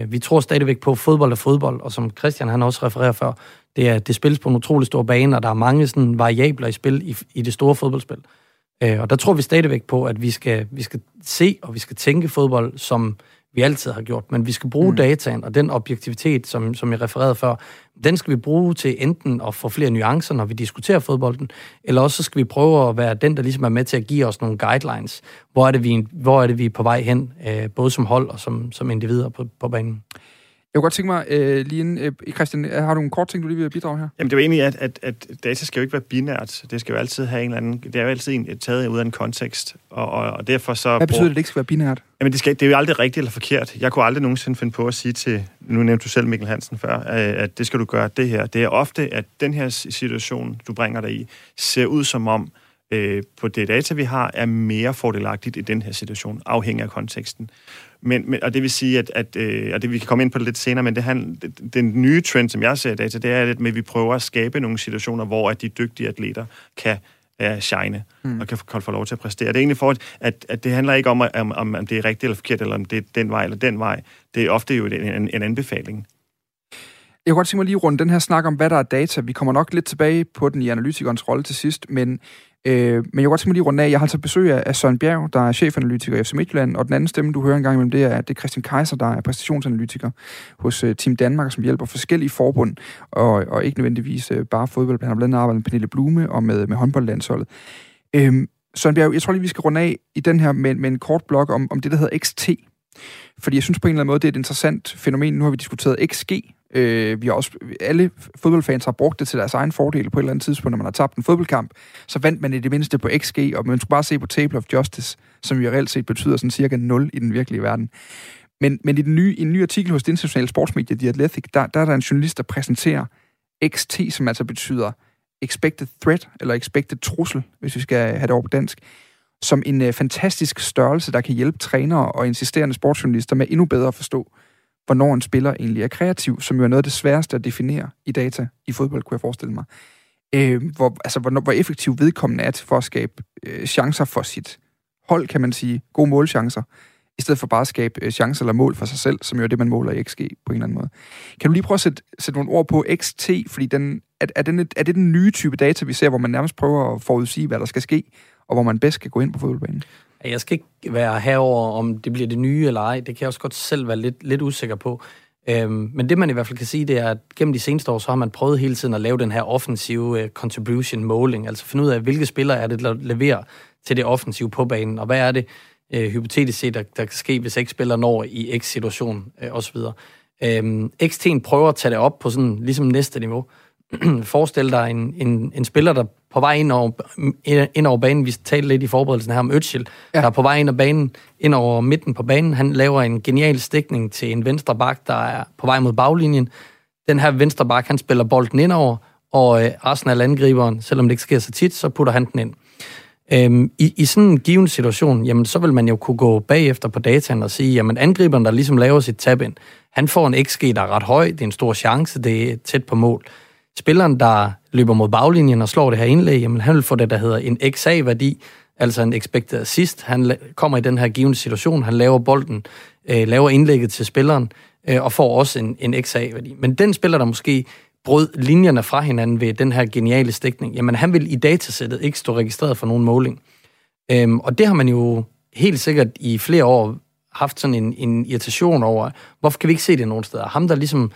Øh, vi tror stadigvæk på, at fodbold er fodbold, og som Christian han også refererer før, det, er, det spilles på en utrolig stor bane, og der er mange sådan, variabler i spil i, i det store fodboldspil. Øh, og der tror vi stadigvæk på, at vi skal, vi skal se og vi skal tænke fodbold, som vi altid har gjort. Men vi skal bruge mm. dataen og den objektivitet, som, som jeg refererede før, den skal vi bruge til enten at få flere nuancer, når vi diskuterer fodbolden, eller også så skal vi prøve at være den, der ligesom er med til at give os nogle guidelines. Hvor er det, vi, hvor er, det, vi er på vej hen, øh, både som hold og som, som individer på, på banen? Jeg kunne godt tænke mig, øh, lige inden, øh, Christian, har du en kort ting, du lige vil bidrage her? Jamen, det er jo egentlig, at, at, at data skal jo ikke være binært. Det skal jo altid have en eller anden... Det er jo altid en, taget ud af en kontekst, og, og, og derfor så... Hvad betyder det, at det ikke skal være binært? Jamen, det, skal, det er jo aldrig rigtigt eller forkert. Jeg kunne aldrig nogensinde finde på at sige til... Nu nævnte du selv Mikkel Hansen før, at det skal du gøre det her. Det er ofte, at den her situation, du bringer dig i, ser ud som om, øh, på det data, vi har, er mere fordelagtigt i den her situation, afhængig af konteksten. Men, men, og det vil sige, at, at øh, og det, vi kan komme ind på det lidt senere, men det, han, det, den nye trend, som jeg ser i data, det er lidt med, at vi prøver at skabe nogle situationer, hvor at de dygtige atleter kan uh, shine mm. og kan få lov til at præstere. Det er egentlig for, at, at det handler ikke om, om, om, om det er rigtigt eller forkert, eller om det er den vej eller den vej. Det er ofte jo en, en, en anbefaling. Jeg kunne godt tænke mig lige rundt den her snak om, hvad der er data. Vi kommer nok lidt tilbage på den i analytikernes rolle til sidst, men Øh, men jeg kunne godt tænke mig lige rundt af. Jeg har altså besøg af Søren Bjerg, der er chefanalytiker i FC Midtjylland, og den anden stemme, du hører en gang imellem, det er, det er Christian Kaiser, der er præstationsanalytiker hos øh, Team Danmark, som hjælper forskellige forbund, og, og ikke nødvendigvis øh, bare fodbold. Han har blandt andet arbejdet med Pernille Blume og med, med håndboldlandsholdet. Øh, Søren Bjerg, jeg tror lige, vi skal runde af i den her med, med en kort blog om, om det, der hedder XT. Fordi jeg synes på en eller anden måde, det er et interessant fænomen. Nu har vi diskuteret XG, Øh, vi har også, alle fodboldfans har brugt det til deres egen fordel på et eller andet tidspunkt, når man har tabt en fodboldkamp. Så vandt man i det mindste på XG, og man skulle bare se på Table of Justice, som jo reelt set betyder sådan cirka 0 i den virkelige verden. Men, men i, den nye, i en ny artikel hos det internationale sportsmedie, The Athletic, der, der er der en journalist, der præsenterer XT, som altså betyder expected threat, eller expected trussel, hvis vi skal have det over på dansk, som en øh, fantastisk størrelse, der kan hjælpe trænere og insisterende sportsjournalister med endnu bedre at forstå, hvornår en spiller egentlig er kreativ, som jo er noget af det sværeste at definere i data i fodbold, kunne jeg forestille mig. Øh, hvor, altså, hvor, hvor effektiv vedkommende er til for at skabe øh, chancer for sit hold, kan man sige, gode målchancer, i stedet for bare at skabe øh, chancer eller mål for sig selv, som jo er det, man måler i XG på en eller anden måde. Kan du lige prøve at sætte, sætte nogle ord på XT, fordi den, er, er, den, er det den nye type data, vi ser, hvor man nærmest prøver at forudsige, hvad der skal ske, og hvor man bedst kan gå ind på fodboldbanen? Jeg skal ikke være herover om det bliver det nye eller ej. Det kan jeg også godt selv være lidt, lidt usikker på. Øhm, men det man i hvert fald kan sige, det er, at gennem de seneste år, så har man prøvet hele tiden at lave den her offensive uh, contribution måling. Altså finde ud af, hvilke spillere er det, der leverer til det offensive på banen, og hvad er det uh, hypotetisk set, der, der kan ske, hvis ikke spiller når i X-situation uh, øh, osv. Øhm, XT'en prøver at tage det op på sådan ligesom næste niveau. Forestil dig en, en, en spiller, der på vej ind over, ind over banen, vi talte lidt i forberedelsen her om Özil, ja. der er på vej ind over banen, ind over midten på banen, han laver en genial stikning til en venstre bak, der er på vej mod baglinjen. Den her venstre bak, han spiller bolden ind over, og øh, Arsenal angriberen, selvom det ikke sker så tit, så putter han den ind. Øhm, i, I sådan en given situation, jamen, så vil man jo kunne gå bagefter på dataen og sige, jamen angriberen, der ligesom laver sit tab ind, han får en XG, der er ret høj, det er en stor chance, det er tæt på mål spilleren, der løber mod baglinjen og slår det her indlæg, jamen han vil få det, der hedder en XA-værdi, altså en expected assist. Han kommer i den her givende situation, han laver bolden, øh, laver indlægget til spilleren, øh, og får også en, en XA-værdi. Men den spiller, der måske brød linjerne fra hinanden ved den her geniale stikning, jamen han vil i datasættet ikke stå registreret for nogen måling. Øhm, og det har man jo helt sikkert i flere år haft sådan en, en irritation over, hvorfor kan vi ikke se det nogen steder? Ham, der ligesom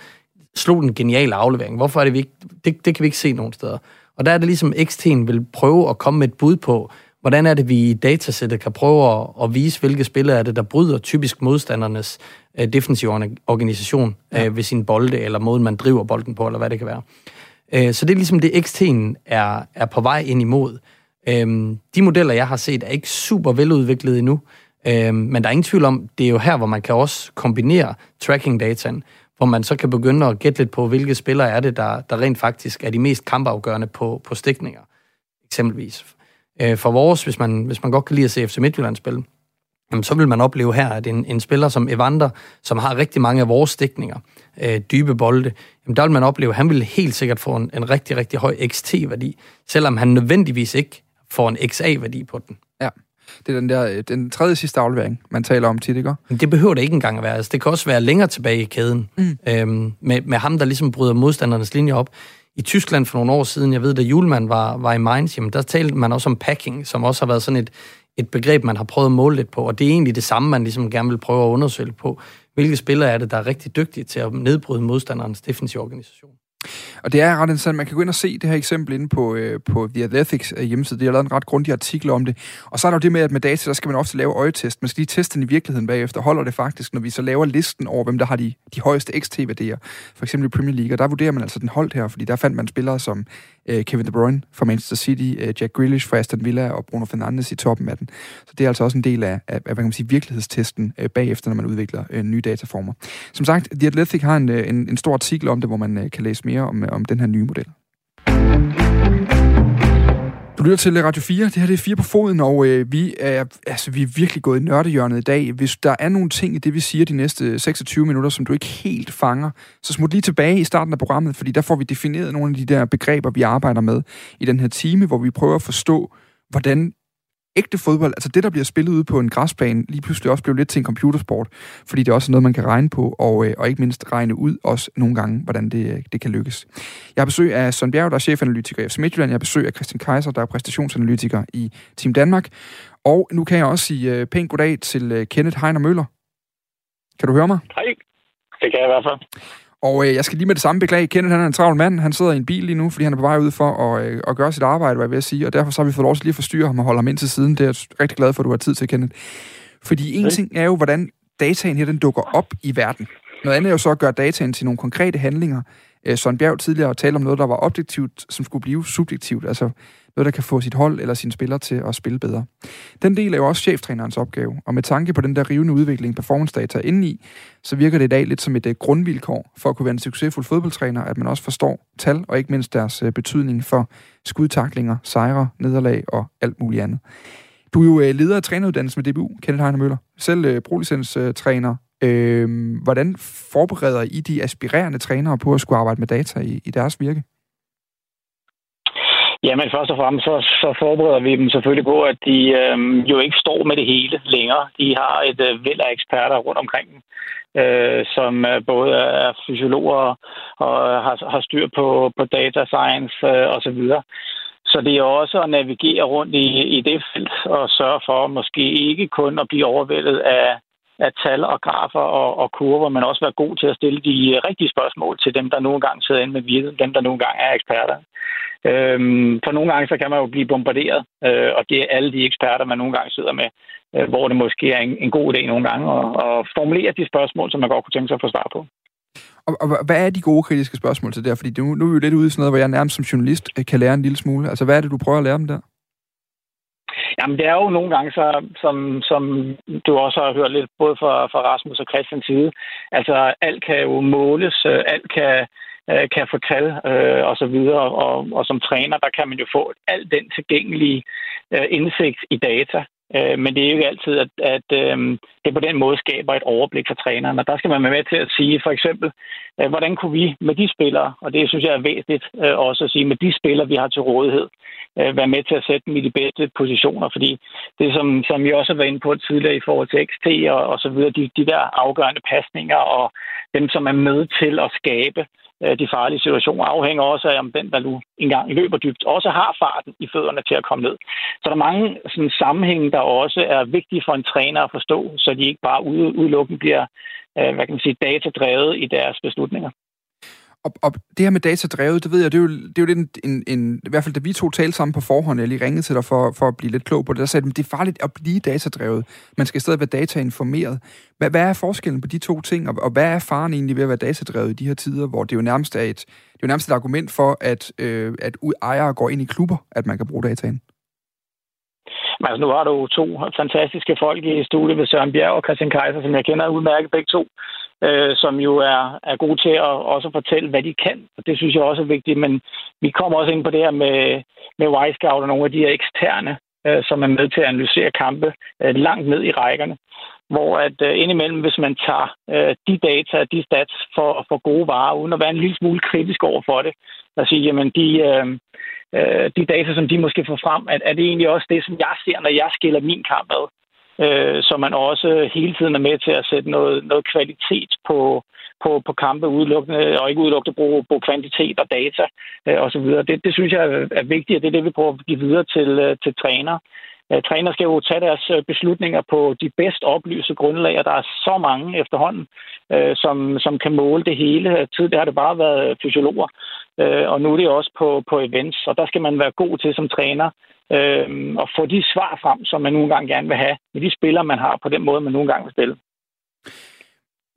slog den geniale aflevering. Hvorfor er det, vi ikke, det, det kan vi ikke se nogen steder. Og der er det ligesom, XT'en vil prøve at komme med et bud på, hvordan er det, vi i datasættet kan prøve at, at vise, hvilke spillere er det, der bryder typisk modstandernes uh, defensive organisation ja. uh, ved sin bolde, eller måden, man driver bolden på, eller hvad det kan være. Uh, så det er ligesom det, XT'en er, er på vej ind imod. Uh, de modeller, jeg har set, er ikke super veludviklede endnu, uh, men der er ingen tvivl om, det er jo her, hvor man kan også kombinere tracking-dataen hvor man så kan begynde at gætte lidt på, hvilke spillere er det, der, der rent faktisk er de mest kampafgørende på, på stikninger, eksempelvis. Øh, for vores, hvis man, hvis man godt kan lide at se FC Midtjylland spille, jamen, så vil man opleve her, at en, en spiller som Evander, som har rigtig mange af vores stikninger, øh, dybe bolde, jamen, der vil man opleve, at han vil helt sikkert få en, en rigtig, rigtig høj XT-værdi, selvom han nødvendigvis ikke får en XA-værdi på den. Det er den der, øh, den tredje sidste aflevering, man taler om tit, ikke? Men det behøver det ikke engang at være. Altså, det kan også være længere tilbage i kæden. Mm. Øhm, med, med ham, der ligesom bryder modstandernes linje op. I Tyskland for nogle år siden, jeg ved, da Julemand var, var i Mainz, jamen, der talte man også om packing, som også har været sådan et, et begreb, man har prøvet at måle lidt på. Og det er egentlig det samme, man ligesom gerne vil prøve at undersøge på. Hvilke spillere er det, der er rigtig dygtige til at nedbryde modstanderens defensive organisation? Og det er ret interessant. Man kan gå ind og se det her eksempel inde på, øh, på The Athletics øh, hjemmeside. De har lavet en ret grundig artikel om det. Og så er der jo det med, at med data, der skal man ofte lave øjetest. Man skal lige teste den i virkeligheden bagefter. Holder det faktisk, når vi så laver listen over, hvem der har de, de højeste XT-værdier. For eksempel i Premier League. Og der vurderer man altså den holdt her, fordi der fandt man spillere som øh, Kevin De Bruyne fra Manchester City, øh, Jack Grealish fra Aston Villa og Bruno Fernandes i toppen af den. Så det er altså også en del af, af, af hvad kan man sige, virkelighedstesten øh, bagefter, når man udvikler øh, nye dataformer. Som sagt, The Athletic har en, øh, en, en stor artikel om det, hvor man øh, kan læse mere om, øh, om den her nye model. Du lytter til Radio 4. Det her det er 4 på foden, og øh, vi, er, altså, vi er virkelig gået i nørdehjørnet i dag. Hvis der er nogle ting i det, vi siger de næste 26 minutter, som du ikke helt fanger, så smut lige tilbage i starten af programmet, fordi der får vi defineret nogle af de der begreber, vi arbejder med i den her time, hvor vi prøver at forstå, hvordan ægte fodbold, altså det, der bliver spillet ude på en græsplan, lige pludselig også blev lidt til en computersport, fordi det er også noget, man kan regne på, og, øh, og ikke mindst regne ud også nogle gange, hvordan det, øh, det kan lykkes. Jeg har besøg af Søren Bjerg, der er chefanalytiker i FC Midtjylland. Jeg har besøg af Christian Kaiser, der er præstationsanalytiker i Team Danmark. Og nu kan jeg også sige uh, pænt goddag til uh, Kenneth Heiner Møller. Kan du høre mig? Hej, det kan jeg i hvert fald. Og øh, jeg skal lige med det samme beklage. Kenneth han er en travl mand. Han sidder i en bil lige nu, fordi han er på vej ud for at, øh, at gøre sit arbejde, hvad jeg vil sige. Og derfor så har vi fået lov til lige at forstyrre ham og holde ham ind til siden. Det er jeg rigtig glad for, at du har tid til, Kenneth. Fordi en okay. ting er jo, hvordan dataen her den dukker op i verden. Noget andet er jo så at gøre dataen til nogle konkrete handlinger. Øh, Søren Bjerg tidligere talte om noget, der var objektivt, som skulle blive subjektivt. Altså noget, der kan få sit hold eller sine spillere til at spille bedre. Den del er jo også cheftrænerens opgave, og med tanke på den der rivende udvikling, performance data indeni, så virker det i dag lidt som et øh, grundvilkår for at kunne være en succesfuld fodboldtræner, at man også forstår tal, og ikke mindst deres øh, betydning for skudtaklinger, sejre, nederlag og alt muligt andet. Du er jo øh, leder af træneruddannelsen med DBU, Kenneth Heiner Møller. Selv uh, prolicens-træner. Øh, hvordan forbereder I de aspirerende trænere på at skulle arbejde med data i, i deres virke? Jamen først og fremmest så, så forbereder vi dem selvfølgelig på, at de øh, jo ikke står med det hele længere. De har et øh, væld af eksperter rundt omkring dem, øh, som øh, både er fysiologer og har, har styr på, på data science øh, osv. Så det er også at navigere rundt i, i det felt og sørge for måske ikke kun at blive overvældet af, af tal og grafer og, og kurver, men også være god til at stille de rigtige spørgsmål til dem, der nogle gange sidder inde med viden, dem, der nogle gange er eksperter. Øhm, for nogle gange så kan man jo blive bombarderet, øh, og det er alle de eksperter, man nogle gange sidder med, øh, hvor det måske er en, en god idé nogle gange at, at formulere de spørgsmål, som man godt kunne tænke sig at få svar på. Og, og hvad er de gode kritiske spørgsmål til der? Fordi nu, nu er vi jo lidt ude i sådan noget, hvor jeg nærmest som journalist øh, kan lære en lille smule. Altså, hvad er det, du prøver at lære dem der? Jamen, det er jo nogle gange, så, som, som du også har hørt lidt, både fra, fra Rasmus og Christians side, altså alt kan jo måles, øh, alt kan, øh, kan få tal øh, og så videre, og, og som træner, der kan man jo få al den tilgængelige øh, indsigt i data, Øh, men det er jo ikke altid, at, at øh, det på den måde skaber et overblik for træneren. Og der skal man være med til at sige, for eksempel, øh, hvordan kunne vi med de spillere, og det synes jeg er væsentligt øh, også at sige, med de spillere, vi har til rådighed, øh, være med til at sætte dem i de bedste positioner. Fordi det, som, som vi også har været inde på tidligere i forhold til XT og, og så videre, de, de der afgørende pasninger og dem, som er med til at skabe Øh, de farlige situationer afhænger også af, om den, der nu engang løber dybt, også har farten i fødderne til at komme ned. Så der er mange sådan, sammenhænge, der også er vigtige for en træner at forstå, så de ikke bare udelukkende bliver øh, hvad kan man sige, datadrevet i deres beslutninger. Og, og det her med datadrevet, det ved jeg, det er jo, det er jo lidt en, en, en, i hvert fald da vi to talte sammen på forhånd, jeg lige ringede til dig for, for at blive lidt klog på det, der sagde at det er farligt at blive datadrevet. Man skal i stedet være datainformeret. Hvad, hvad er forskellen på de to ting, og, og hvad er faren egentlig ved at være datadrevet i de her tider, hvor det jo nærmest er et, det er jo nærmest et argument for, at, øh, at ejere går ind i klubber, at man kan bruge dataen? Men altså, nu har du to fantastiske folk i studiet med Søren Bjerg og Christian Kaiser, som jeg kender udmærket begge to øh, som jo er, er gode til at også fortælle, hvad de kan. Og det synes jeg også er vigtigt. Men vi kommer også ind på det her med, med Wisecout og nogle af de her eksterne, øh, som er med til at analysere kampe øh, langt ned i rækkerne. Hvor at øh, indimellem, hvis man tager øh, de data, de stats for, for gode varer, uden at være en lille smule kritisk over for det, og sige, jamen de, øh, øh, de data, som de måske får frem, at er det egentlig også det, som jeg ser, når jeg skiller min kamp ad? Øh, så man også hele tiden er med til at sætte noget, noget kvalitet på, på, på kampe udelukkende, og ikke udelukkende bruge, bruge kvantitet og data øh, osv. Det, det synes jeg er, er vigtigt, og det er det, vi prøver at give videre til, øh, til træner. Øh, træner skal jo tage deres øh, beslutninger på de bedst oplyste grundlag, og der er så mange efterhånden, øh, som, som kan måle det hele. Tidligere har det bare været fysiologer, øh, og nu er det også på, på events, og der skal man være god til som træner øh, og få de svar frem, som man nogle gange gerne vil have, med de spillere, man har på den måde, man nogle gange vil spille.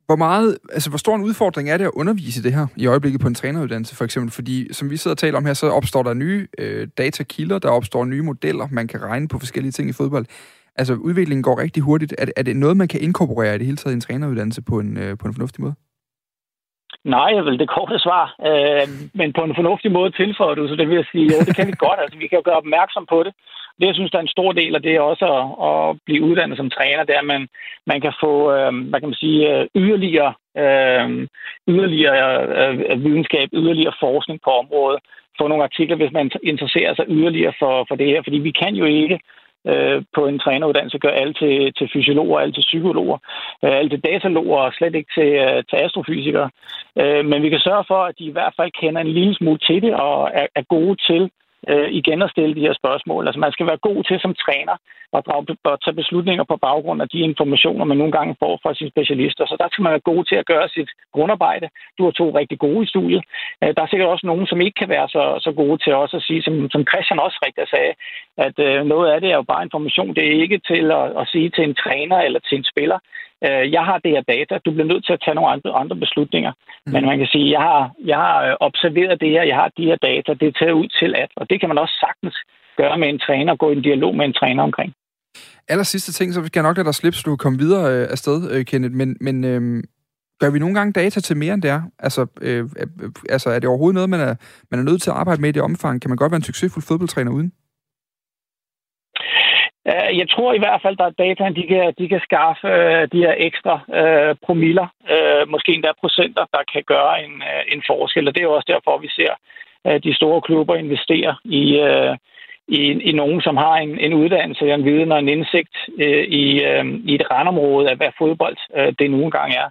Hvor meget, altså hvor stor en udfordring er det at undervise det her i øjeblikket på en træneruddannelse for eksempel? Fordi som vi sidder og taler om her, så opstår der nye øh, datakilder, der opstår nye modeller, man kan regne på forskellige ting i fodbold. Altså udviklingen går rigtig hurtigt. Er det, er det noget, man kan inkorporere i det hele taget i en træneruddannelse på en, øh, på en fornuftig måde? Nej, jeg vil det korte svar. Øh, men på en fornuftig måde tilføjer du, så det vil jeg sige, jo, det kan vi godt. Altså, vi kan jo gøre opmærksom på det. Det, jeg synes, der er en stor del af det, er også at, at blive uddannet som træner, det er, at man, man kan få, øh, hvad kan man sige, øh, yderligere, øh, yderligere øh, videnskab, yderligere forskning på området. Få nogle artikler, hvis man interesserer sig yderligere for, for det her. Fordi vi kan jo ikke øh, på en træneruddannelse gør alt til, til fysiologer, alt til psykologer, øh, alt til dataloger og slet ikke til, øh, til astrofysikere. Øh, men vi kan sørge for, at de i hvert fald kender en lille smule til det og er, er gode til øh, igen at stille de her spørgsmål. Altså man skal være god til som træner at, drage, at tage beslutninger på baggrund af de informationer, man nogle gange får fra sine specialister. Så der skal man være god til at gøre sit grundarbejde. Du har to rigtig gode i studiet. Øh, der er sikkert også nogen, som ikke kan være så, så gode til også at sige, som, som Christian også rigtig sagde, at øh, noget af det er jo bare information. Det er ikke til at, at sige til en træner eller til en spiller, øh, jeg har det her data, du bliver nødt til at tage nogle andre, andre beslutninger. Mm. Men man kan sige, jeg har, jeg har øh, observeret det her, jeg har de her data, det er taget ud til at, og det kan man også sagtens gøre med en træner, gå i en dialog med en træner omkring. Aller sidste ting, så skal jeg nok lade dig slippe, så du komme videre øh, afsted, øh, Kenneth, men, men øh, gør vi nogle gange data til mere end det er? Altså, øh, øh, altså er det overhovedet noget, man er, man er nødt til at arbejde med i det omfang? Kan man godt være en succesfuld fodboldtræner uden? Øh, jeg tror i hvert fald, at data, de kan, de kan skaffe øh, de her ekstra øh, promiller, øh, måske endda procenter, der kan gøre en, øh, en forskel. Og det er også derfor, vi ser øh, de store klubber investere i, øh, i, i nogen, som har en, en uddannelse, en viden og en indsigt øh, i, øh, i et randområde af, hvad fodbold øh, det nogle gange er.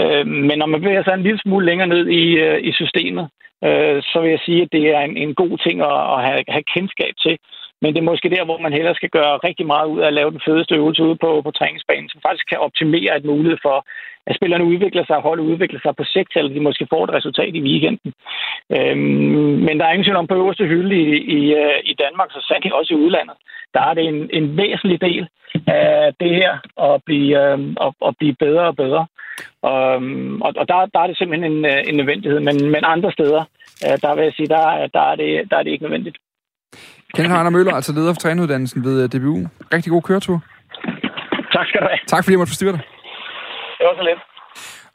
Øh, men når man bevæger sig en lille smule længere ned i, øh, i systemet, øh, så vil jeg sige, at det er en, en god ting at, at have, have kendskab til. Men det er måske der, hvor man hellere skal gøre rigtig meget ud af at lave den fedeste øvelse ude på, på træningsbanen, som faktisk kan optimere et mulighed for, at spillerne udvikler sig, og holdet udvikler sig på sigt, eller de måske får et resultat i weekenden. Øhm, men der er ingen tvivl om på øverste hylde i, i, øh, i Danmark, så sandt også i udlandet. Der er det en, en væsentlig del af det her at blive, øhm, at, at blive bedre og bedre. Um, og og der, der er det simpelthen en, øh, en nødvendighed. Men, men andre steder, øh, der vil jeg sige, der, der, er det, der er det ikke nødvendigt. Kenneth Arne Møller, altså leder for træneruddannelsen ved øh, DBU. Rigtig god køretur. Tak skal du have. Tak fordi jeg måtte forstyrre dig. Det var så lidt.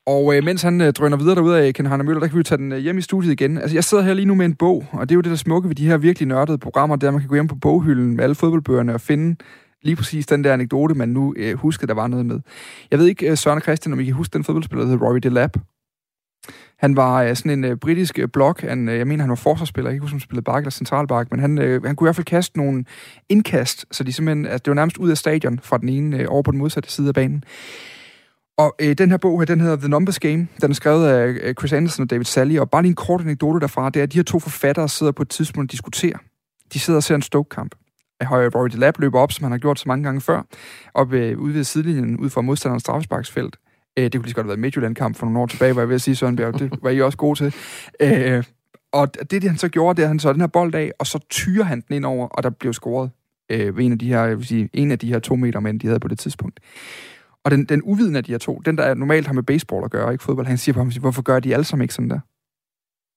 Og øh, mens han øh, drøner videre derude af Kenneth Arne Møller, der kan vi jo tage den øh, hjem i studiet igen. Altså, jeg sidder her lige nu med en bog, og det er jo det, der smukke ved de her virkelig nørdede programmer, der man kan gå hjem på boghylden med alle fodboldbøgerne og finde lige præcis den der anekdote, man nu øh, huskede, der var noget med. Jeg ved ikke, øh, Søren og Christian, om I kan huske den fodboldspiller, der hedder Rory Delap. Han var øh, sådan en øh, britisk øh, blok. Han, øh, jeg mener, han var forsvarsspiller. Jeg kan ikke huske, om han spillede bak eller centralbak, men han, øh, han kunne i hvert fald kaste nogle indkast, så de simpelthen, altså, det var nærmest ud af stadion fra den ene øh, over på den modsatte side af banen. Og øh, den her bog her, den hedder The Numbers Game. Den er skrevet af øh, Chris Anderson og David Sally, og bare lige en kort anekdote derfra, det er, at de her to forfattere sidder på et tidspunkt og diskuterer. De sidder og ser en Stoke-kamp. Rory Delap løber op, som han har gjort så mange gange før, op øh, ude ved sidelinjen, ud fra modstanderens straffesparksfelt. Øh, det kunne lige så godt have været Midtjylland-kamp for nogle år tilbage, var jeg ved at sige, Søren Bjerg. Det var I også gode til. Øh, og det, det han så gjorde, det er, at han så den her bold af, og så tyrer han den ind over, og der blev scoret øh, ved en af de her, jeg vil sige, en af de her to meter mænd, de havde på det tidspunkt. Og den, den uviden af de her to, den der normalt har med baseball at gøre, ikke fodbold, han siger på ham, hvorfor gør de alle sammen ikke sådan der?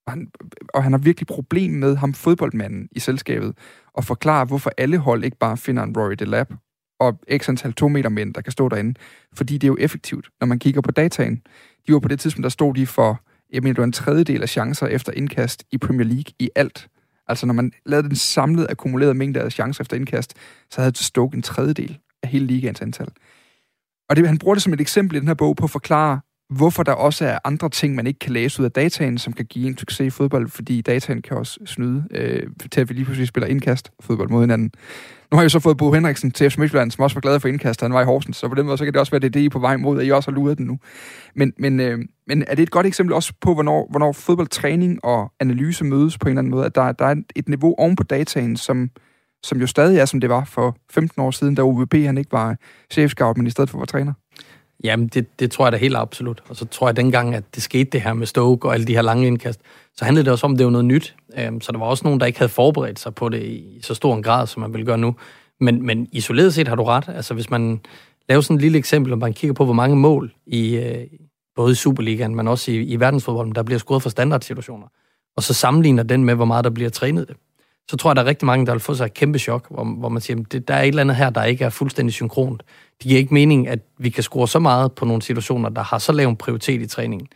Og han, og han har virkelig problem med ham, fodboldmanden i selskabet, og forklare, hvorfor alle hold ikke bare finder en Rory Delap og x antal to meter mænd, der kan stå derinde. Fordi det er jo effektivt, når man kigger på dataen. De var på det tidspunkt, der stod de for, jeg mener, det var en tredjedel af chancer efter indkast i Premier League i alt. Altså når man lavede den samlede akkumulerede mængde af chancer efter indkast, så havde Stoke en tredjedel af hele ligaens antal. Og det, han bruger det som et eksempel i den her bog på at forklare, hvorfor der også er andre ting, man ikke kan læse ud af dataen, som kan give en succes i fodbold, fordi dataen kan også snyde øh, til, at vi lige pludselig spiller indkast fodbold mod hinanden. Nu har jeg så fået Bo Henriksen til FC Midtjylland, som også var glad for indkast, han var i Horsens, så på den måde så kan det også være, det det, I på vej mod, at I også har luret den nu. Men, men, øh, men er det et godt eksempel også på, hvornår, hvornår fodboldtræning og analyse mødes på en eller anden måde, at der, der er et niveau oven på dataen, som, som jo stadig er, som det var for 15 år siden, da OVP han ikke var chefscout, men i stedet for var træner? Jamen, det, det tror jeg da helt absolut. Og så tror jeg, dengang, at det skete det her med Stoke og alle de her lange indkast, så handlede det også om, at det var noget nyt. Øhm, så der var også nogen, der ikke havde forberedt sig på det i så stor en grad, som man vil gøre nu. Men, men isoleret set har du ret. Altså, hvis man laver sådan et lille eksempel, og man kigger på, hvor mange mål i øh, både i Superligaen, men også i, i verdensfodbolden, der bliver scoret for standardsituationer, og så sammenligner den med, hvor meget der bliver trænet det, så tror jeg, der er rigtig mange, der vil få sig et kæmpe chok, hvor, hvor man siger, at der er et eller andet her, der ikke er fuldstændig synkront. Det giver ikke mening, at vi kan score så meget på nogle situationer, der har så lav en prioritet i træningen.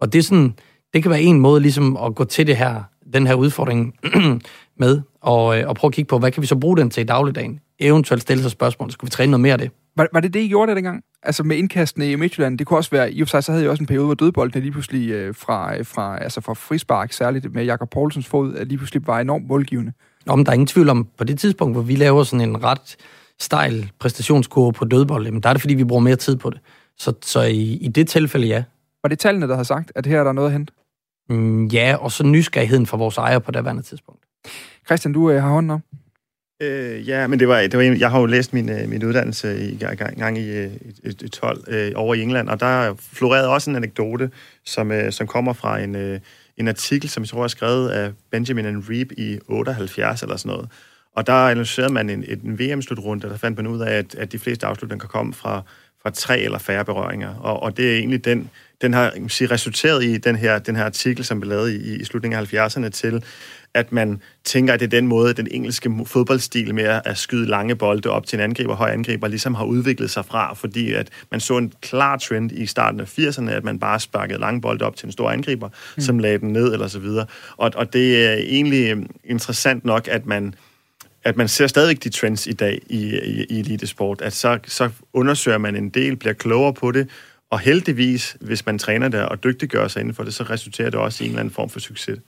Og det er sådan, det kan være en måde ligesom at gå til det her, den her udfordring med, og, øh, og prøve at kigge på, hvad kan vi så bruge den til i dagligdagen? Eventuelt stille sig spørgsmål, skal vi træne noget mere af det? Var, var det det, I gjorde det dengang? Altså med indkastene i Midtjylland, det kunne også være, i og for sig, så havde jeg også en periode, hvor dødbolden lige pludselig øh, fra, øh, fra, altså fra frispark, særligt med Jakob Poulsens fod, at lige pludselig var enormt målgivende. Om der er ingen tvivl om, på det tidspunkt, hvor vi laver sådan en ret stejl præstationskurve på dødbold, jamen der er det, fordi vi bruger mere tid på det. Så, så i, i det tilfælde, ja. Var det tallene, der har sagt, at her er der noget at hente? Mm, ja, og så nysgerrigheden fra vores ejer på det andet tidspunkt. Christian, du øh, har hånden op. Øh, ja, men det var, det var en, jeg har jo læst min, øh, min uddannelse i gang, gang i, i, i 12 øh, over i England, og der florerede også en anekdote, som, øh, som kommer fra en, øh, en artikel, som jeg tror er skrevet af Benjamin and Reeb i 78 eller sådan noget. Og der analyserede man en, en VM-slutrunde, der fandt man ud af, at, at de fleste afslutninger kan komme fra, fra tre eller færre berøringer. Og, og det er egentlig den, den har sige, resulteret i den her, den her artikel, som blev lavet i, i slutningen af 70'erne til, at man tænker, at det er den måde, den engelske fodboldstil med at skyde lange bolde op til en angriber, høj angriber, ligesom har udviklet sig fra, fordi at man så en klar trend i starten af 80'erne, at man bare sparkede lange bolde op til en stor angriber, mm. som lagde den ned, eller så videre. Og, og det er egentlig interessant nok, at man at man ser stadigvæk de trends i dag i, i, i elitesport, at så, så undersøger man en del, bliver klogere på det, og heldigvis, hvis man træner det og dygtiggør sig inden for det, så resulterer det også i en eller anden form for succes.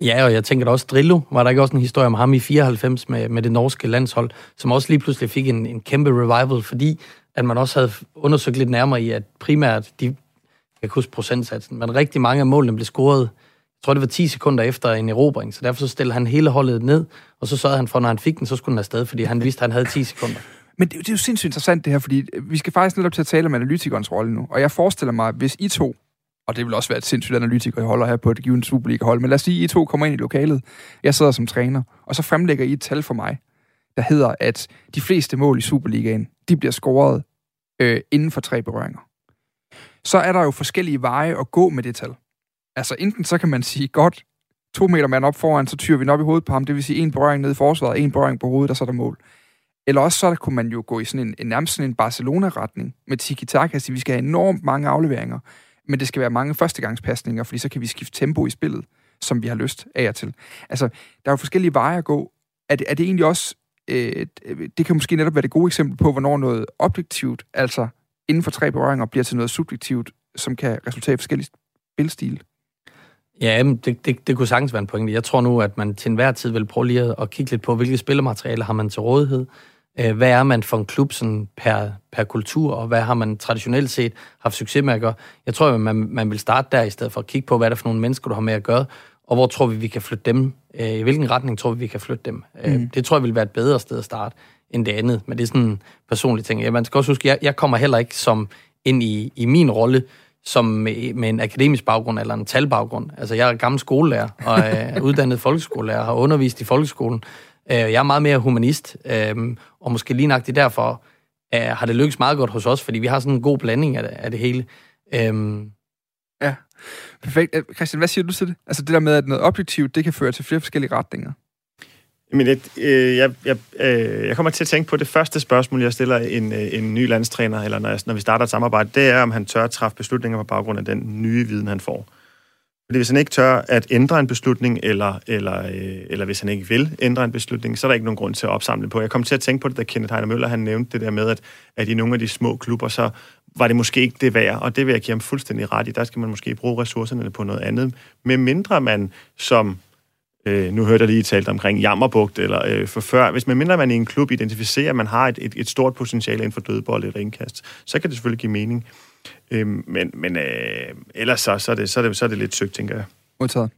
Ja. Og jeg tænker da også, Drillo, var der ikke også en historie om ham i 94 med, med det norske landshold, som også lige pludselig fik en, en kæmpe revival, fordi at man også havde undersøgt lidt nærmere i, at primært, de, jeg kan huske procentsatsen, men rigtig mange af målene blev scoret, jeg tror det var 10 sekunder efter en erobring, så derfor så stillede han hele holdet ned, og så sørgede han for, når han fik den, så skulle den afsted, fordi han vidste, at han havde 10 sekunder. Men det, det er jo sindssygt interessant det her, fordi vi skal faktisk netop til at tale om analytikernes rolle nu. Og jeg forestiller mig, hvis I to, og det vil også være et sindssygt analytiker, jeg holder her på et givet Superliga-hold, men lad os sige, I to kommer ind i lokalet, jeg sidder som træner, og så fremlægger I et tal for mig, der hedder, at de fleste mål i Superligaen, de bliver scoret øh, inden for tre berøringer. Så er der jo forskellige veje at gå med det tal. Altså enten så kan man sige, godt, to meter mand op foran, så tyrer vi den op i hovedet på ham, det vil sige en berøring ned i forsvaret, en berøring på hovedet, og så er der mål. Eller også så kunne man jo gå i sådan en, en nærmest sådan en Barcelona-retning med tiki-taka, så vi skal have enormt mange afleveringer, men det skal være mange førstegangspasninger, fordi så kan vi skifte tempo i spillet, som vi har lyst af og til. Altså, der er jo forskellige veje at gå. Er det, er det egentlig også, øh, det kan måske netop være det gode eksempel på, hvornår noget objektivt, altså inden for tre berøringer, bliver til noget subjektivt, som kan resultere i forskellige spilstil? Ja, det, det, det kunne sagtens være en pointe. Jeg tror nu, at man til enhver tid vil prøve lige at kigge lidt på, hvilke spillermaterialer har man til rådighed. Øh, hvad er man for en klub sådan per, per kultur, og hvad har man traditionelt set haft succes med at gøre? Jeg tror, at man, man vil starte der, i stedet for at kigge på, hvad er det for nogle mennesker, du har med at gøre, og hvor tror vi, vi kan flytte dem? Øh, I hvilken retning tror vi, vi kan flytte dem? Øh, mm. Det tror jeg vil være et bedre sted at starte end det andet, men det er sådan en personlig ting. Ja, man skal også huske, jeg, jeg kommer heller ikke som ind i, i min rolle som med, med en akademisk baggrund eller en talbaggrund. Altså, jeg er gammel skolelærer og er uddannet folkeskolelærer og har undervist i folkeskolen. Øh, jeg er meget mere humanist, øh, og måske lige nøjagtigt derfor øh, har det lykkes meget godt hos os, fordi vi har sådan en god blanding af det, af det hele. Ja, perfekt. Christian, hvad siger du til det? Altså det der med, at noget objektivt, det kan føre til flere forskellige retninger. Men det, øh, jeg, jeg, øh, jeg kommer til at tænke på det første spørgsmål, jeg stiller en, øh, en ny landstræner, eller når, jeg, når vi starter et samarbejde, det er, om han tør at træffe beslutninger på baggrund af den nye viden, han får. Fordi hvis han ikke tør at ændre en beslutning, eller, eller, øh, eller hvis han ikke vil ændre en beslutning, så er der ikke nogen grund til at opsamle på. Jeg kom til at tænke på det, da Kenneth Heiner Møller han nævnte det der med, at, at i nogle af de små klubber, så var det måske ikke det værd, og det vil jeg give ham fuldstændig ret i. Der skal man måske bruge ressourcerne på noget andet, med mindre man som Øh, nu hørte jeg lige talt omkring jammerbugt, eller øh, for før. Hvis man mindre man i en klub identificerer, at man har et, et, et stort potentiale inden for dødbold eller indkast, så kan det selvfølgelig give mening. Øhm, men men øh, ellers så, så, er det, så, er det, så er det lidt søgt, tænker jeg. Modtaget.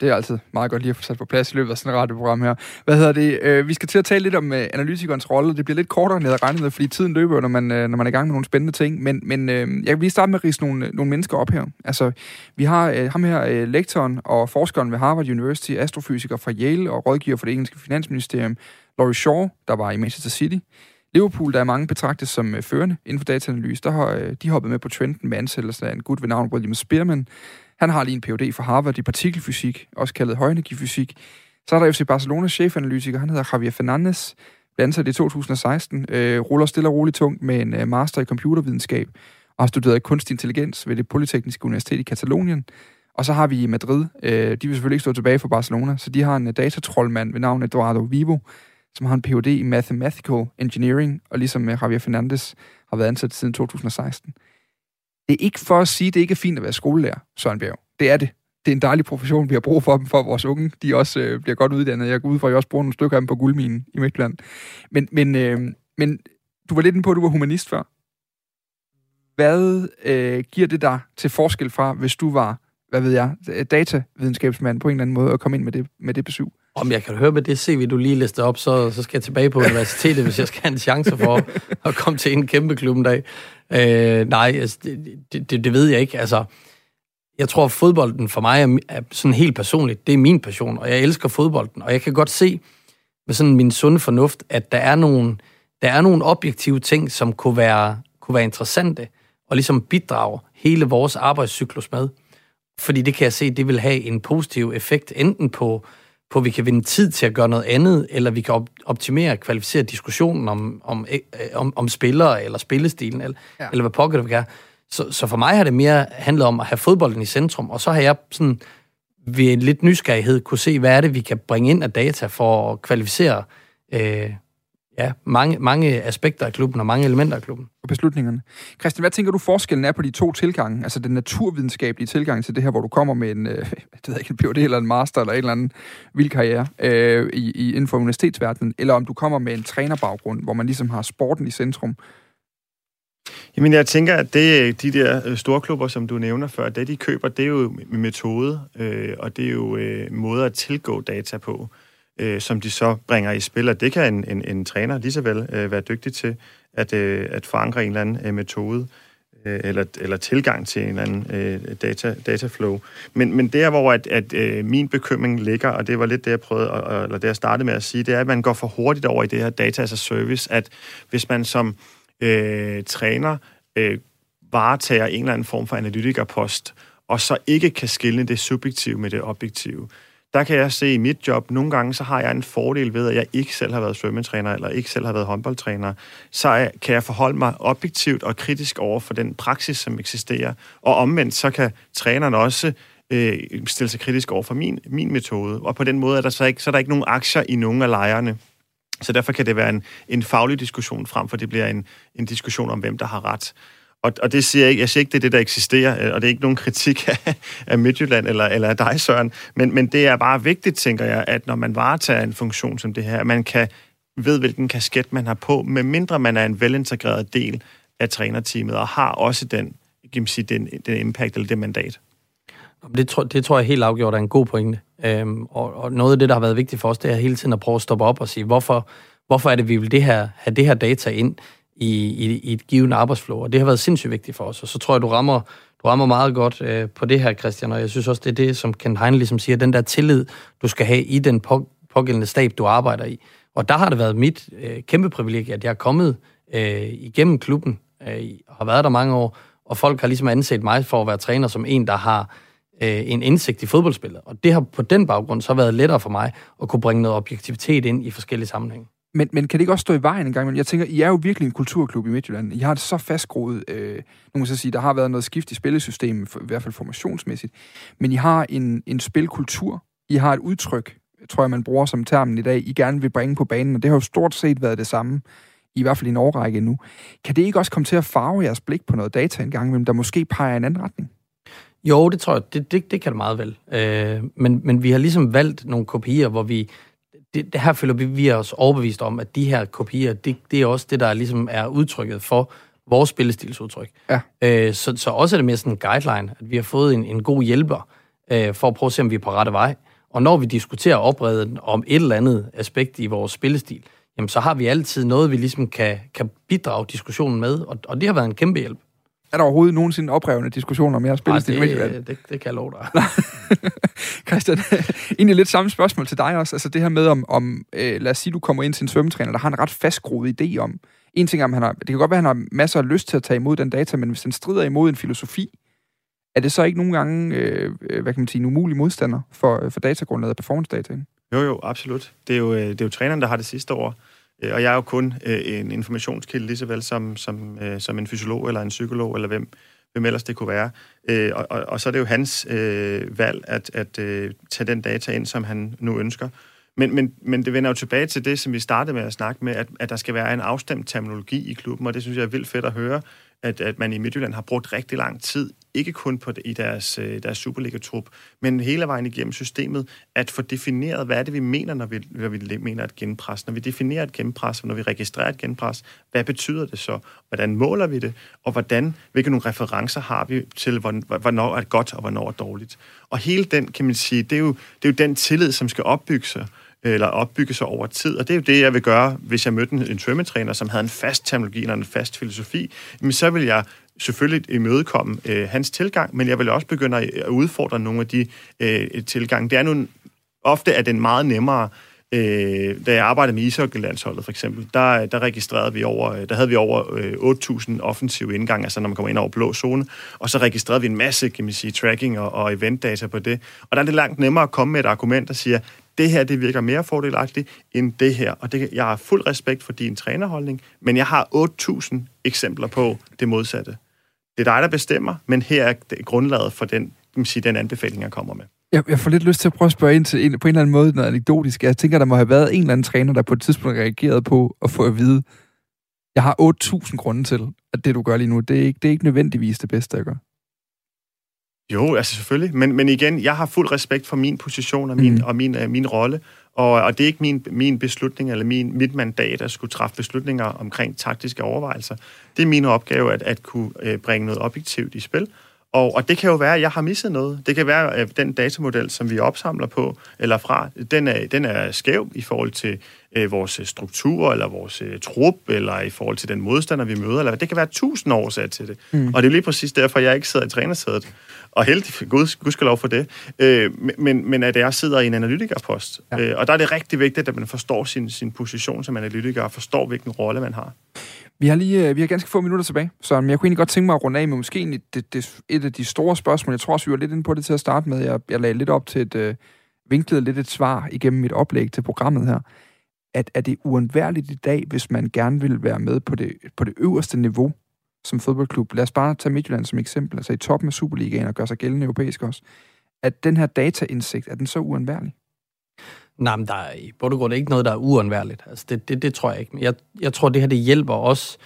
Det er altid meget godt lige at få sat på plads i løbet af sådan et radioprogram her. Hvad hedder det? Øh, vi skal til at tale lidt om øh, analytikernes rolle. Det bliver lidt kortere, end jeg havde regnet med, fordi tiden løber, når man, øh, når man er i gang med nogle spændende ting. Men, men øh, jeg vil lige starte med at rise nogle, nogle mennesker op her. Altså, vi har øh, ham her, øh, lektoren og forskeren ved Harvard University, astrofysiker fra Yale og rådgiver for det engelske finansministerium, Laurie Shaw, der var i Manchester City. Liverpool, der er mange betragtet som øh, førende inden for dataanalyse, der har øh, de hoppet med på trenden med ansættelsen af altså, en gut ved navn William Spearman, han har lige en Ph.D. fra Harvard i partikelfysik, også kaldet højenergifysik. Så er der FC Barcelonas chefanalytiker, han hedder Javier Fernandez, blev ansat i 2016, øh, ruller stille og roligt tungt med en øh, master i computervidenskab, og har studeret kunstig intelligens ved det Polytekniske Universitet i Katalonien. Og så har vi i Madrid, øh, de vil selvfølgelig ikke stå tilbage for Barcelona, så de har en øh, datatrollmand ved navn Eduardo Vivo, som har en Ph.D. i Mathematical Engineering, og ligesom øh, Javier Fernandez har været ansat siden 2016. Det er ikke for at sige, at det ikke er fint at være skolelærer, Søren Bjerg. Det er det. Det er en dejlig profession, vi har brug for dem, for vores unge. De også øh, bliver godt uddannet. Jeg går ud fra, at jeg også bruger nogle stykker af dem på guldminen i Midtland. Men, men, øh, men du var lidt inde på, at du var humanist før. Hvad øh, giver det dig til forskel fra, hvis du var, hvad ved jeg, datavidenskabsmand på en eller anden måde, og kom ind med det, med det besøg? Om jeg kan høre med det CV, du lige læste op, så, så skal jeg tilbage på universitetet, hvis jeg skal have en chance for at komme til en kæmpe klub en dag. Øh, nej, altså, det, det, det ved jeg ikke. Altså, jeg tror, at fodbolden for mig er, er sådan helt personligt. Det er min passion, og jeg elsker fodbolden. Og jeg kan godt se med sådan min sunde fornuft, at der er nogle, der er nogle objektive ting, som kunne være, kunne være interessante, og ligesom bidrage hele vores arbejdscyklus med. Fordi det kan jeg se, det vil have en positiv effekt, enten på på, at vi kan vinde tid til at gøre noget andet, eller vi kan op- optimere og kvalificere diskussionen om, om, øh, om, om spillere eller spillestilen, eller, ja. eller hvad pokker det kan. Så, så for mig har det mere handlet om at have fodbolden i centrum, og så har jeg sådan ved en lidt nysgerrighed kunne se, hvad er det, vi kan bringe ind af data for at kvalificere øh, ja, mange, mange aspekter af klubben og mange elementer af klubben. Og beslutningerne. Christian, hvad tænker du forskellen er på de to tilgange? Altså den naturvidenskabelige tilgang til det her, hvor du kommer med en, øh, det ved ikke, en PhD eller en master eller en eller anden vild karriere øh, i, i, inden for universitetsverdenen, eller om du kommer med en trænerbaggrund, hvor man ligesom har sporten i centrum. Jamen, jeg tænker, at det, de der øh, store klubber, som du nævner før, det de køber, det er jo metode, øh, og det er jo øh, måder at tilgå data på øh, øh, som de så bringer i spil, og det kan en, en, en træner lige så vel øh, være dygtig til, at, øh, at forankre en eller anden øh, metode øh, eller, eller tilgang til en eller anden øh, data, dataflow. Men, men der, hvor at, at øh, min bekymring ligger, og det var lidt det, jeg prøvede, at, eller det, jeg startede med at sige, det er, at man går for hurtigt over i det her data as a service, at hvis man som øh, træner øh, varetager en eller anden form for analytikerpost, og så ikke kan skille det subjektive med det objektive, der kan jeg se i mit job, nogle gange så har jeg en fordel ved, at jeg ikke selv har været svømmetræner, eller ikke selv har været håndboldtræner. Så kan jeg forholde mig objektivt og kritisk over for den praksis, som eksisterer. Og omvendt, så kan træneren også øh, stille sig kritisk over for min, min metode. Og på den måde er der så ikke, så er der ikke nogen aktier i nogen af lejerne. Så derfor kan det være en, en faglig diskussion, frem for det bliver en, en diskussion om, hvem der har ret. Og, og det siger jeg ikke, jeg siger ikke, det er det, der eksisterer, øh, og det er ikke nogen kritik af, af Midtjylland eller, eller af dig, Søren, men, men det er bare vigtigt, tænker jeg, at når man varetager en funktion som det her, man kan ved, hvilken kasket man har på, medmindre man er en velintegreret del af trænerteamet, og har også den, kan man sige, den, den impact eller det mandat. Det tror, det tror jeg helt afgjort er en god pointe. Øhm, og, og noget af det, der har været vigtigt for os, det er hele tiden at prøve at stoppe op og sige, hvorfor, hvorfor er det, vi vil det her, have det her data ind? I, i, i et givet arbejdsflow, og det har været sindssygt vigtigt for os. Og så tror jeg, du rammer, du rammer meget godt øh, på det her, Christian, og jeg synes også, det er det, som Ken Heine ligesom siger, den der tillid, du skal have i den på, pågældende stab, du arbejder i. Og der har det været mit øh, kæmpe privilegie, at jeg er kommet øh, igennem klubben, øh, har været der mange år, og folk har ligesom anset mig for at være træner som en, der har øh, en indsigt i fodboldspillet. Og det har på den baggrund så været lettere for mig at kunne bringe noget objektivitet ind i forskellige sammenhænge. Men, men kan det ikke også stå i vejen en gang? Men jeg tænker, I er jo virkelig en kulturklub i Midtjylland. I har det så fastgroet. Øh, nu må jeg sige, der har været noget skift i spillesystemet, for, i hvert fald formationsmæssigt. Men I har en, en spilkultur. I har et udtryk, tror jeg, man bruger som termen i dag, I gerne vil bringe på banen. Og det har jo stort set været det samme, i hvert fald i en årrække nu. Kan det ikke også komme til at farve jeres blik på noget data en gang, der måske peger i en anden retning? Jo, det tror jeg, det, det, det kan det meget vel. Øh, men, men vi har ligesom valgt nogle kopier, hvor vi det, det her føler vi, vi er os overbevist om, at de her kopier, det, det er også det, der ligesom er udtrykket for vores spillestilsudtryk. Ja. Øh, så, så også er det mere sådan en guideline, at vi har fået en, en god hjælper øh, for at prøve at se, om vi er på rette vej. Og når vi diskuterer opredden om et eller andet aspekt i vores spillestil, jamen så har vi altid noget, vi ligesom kan, kan bidrage diskussionen med, og, og det har været en kæmpe hjælp. Er der overhovedet nogensinde oprevne diskussioner om jeres spillestil? Nej, det, det, det, det kan jeg love dig. Christian, egentlig lidt samme spørgsmål til dig også. Altså det her med, om, om øh, lad os sige, du kommer ind til en svømmetræner, der har en ret fastgroet idé om, en ting er, om han har, det kan godt være, at han har masser af lyst til at tage imod den data, men hvis den strider imod en filosofi, er det så ikke nogle gange, øh, øh hvad kan man sige, en umulig modstander for, for datagrundlaget af performance-dataen? Jo, jo, absolut. Det er jo, øh, det er jo træneren, der har det sidste år. Øh, og jeg er jo kun øh, en informationskilde, lige så vel som, som, øh, som en fysiolog eller en psykolog, eller hvem, hvem ellers det kunne være. Og, og, og så er det jo hans øh, valg at, at øh, tage den data ind, som han nu ønsker. Men, men, men det vender jo tilbage til det, som vi startede med at snakke med, at, at der skal være en afstemt terminologi i klubben, og det synes jeg er vildt fedt at høre, at, at man i Midtjylland har brugt rigtig lang tid, ikke kun på det, i deres, øh, deres Superliga-trup, men hele vejen igennem systemet, at få defineret, hvad er det, vi mener, når vi, når vi mener et genpres. Når vi definerer et genpres, og når vi registrerer et genpres, hvad betyder det så? Hvordan måler vi det? Og hvordan, hvilke nogle referencer har vi til, hvornår er det godt, og hvornår er dårligt? Og hele den, kan man sige, det er jo, det er jo den tillid, som skal opbygge sig eller opbygge sig over tid. Og det er jo det, jeg vil gøre, hvis jeg mødte en, svømmetræner, som havde en fast terminologi eller en fast filosofi. Men så vil jeg selvfølgelig imødekomme øh, hans tilgang, men jeg vil også begynde at udfordre nogle af de øh, tilgange. Det er nu ofte er den meget nemmere Øh, da jeg arbejdede med ishockeylandsholdet for eksempel, der, der registrerede vi over, øh, der havde vi over øh, 8.000 offensive indgange, altså når man kommer ind over blå zone, og så registrerede vi en masse, kan man sige, tracking og, og eventdata på det. Og der er det langt nemmere at komme med et argument, der siger, det her det virker mere fordelagtigt end det her. Og det, jeg har fuld respekt for din trænerholdning, men jeg har 8.000 eksempler på det modsatte. Det er dig, der bestemmer, men her er grundlaget for den, kan sige, den anbefaling, jeg kommer med. Jeg, jeg får lidt lyst til at prøve at spørge ind til en, på en eller anden måde noget anekdotisk. Jeg tænker, der må have været en eller anden træner, der på et tidspunkt reagerede på at få at vide, jeg har 8.000 grunde til, at det, du gør lige nu, det er ikke, det er ikke nødvendigvis det bedste, jeg gør. Jo, altså selvfølgelig. Men, men igen, jeg har fuld respekt for min position og min, mm. og min, uh, min rolle. Og, og det er ikke min, min beslutning eller min, mit mandat at skulle træffe beslutninger omkring taktiske overvejelser. Det er min opgave at, at kunne uh, bringe noget objektivt i spil. Og, og det kan jo være, at jeg har misset noget. Det kan være, at den datamodel, som vi opsamler på eller fra, den er, den er skæv i forhold til øh, vores struktur, eller vores øh, trup, eller i forhold til den modstander, vi møder. Eller, det kan være tusind årsager til det. Mm. Og det er lige præcis derfor, jeg ikke sidder i trænersædet. Og heldig, gud, gud skal lov for det. Øh, men, men at jeg sidder i en analytikerpost. Ja. Øh, og der er det rigtig vigtigt, at man forstår sin, sin position som analytiker, og forstår, hvilken rolle man har. Vi har lige øh, vi har ganske få minutter tilbage, så jeg kunne egentlig godt tænke mig at runde af med måske det, det, et af de store spørgsmål. Jeg tror også, vi var lidt inde på det til at starte med. Jeg, jeg lagde lidt op til et, øh, vinklet lidt et svar igennem mit oplæg til programmet her. At er det uundværligt i dag, hvis man gerne vil være med på det, på det øverste niveau som fodboldklub? Lad os bare tage Midtjylland som eksempel, altså i toppen af Superligaen og gør sig gældende europæisk også. At den her dataindsigt, er den så uundværlig? Nej, men der er i bund og grund ikke noget, der er uundværligt. Altså, det, det, det tror jeg ikke. Men jeg, jeg tror, det her det hjælper os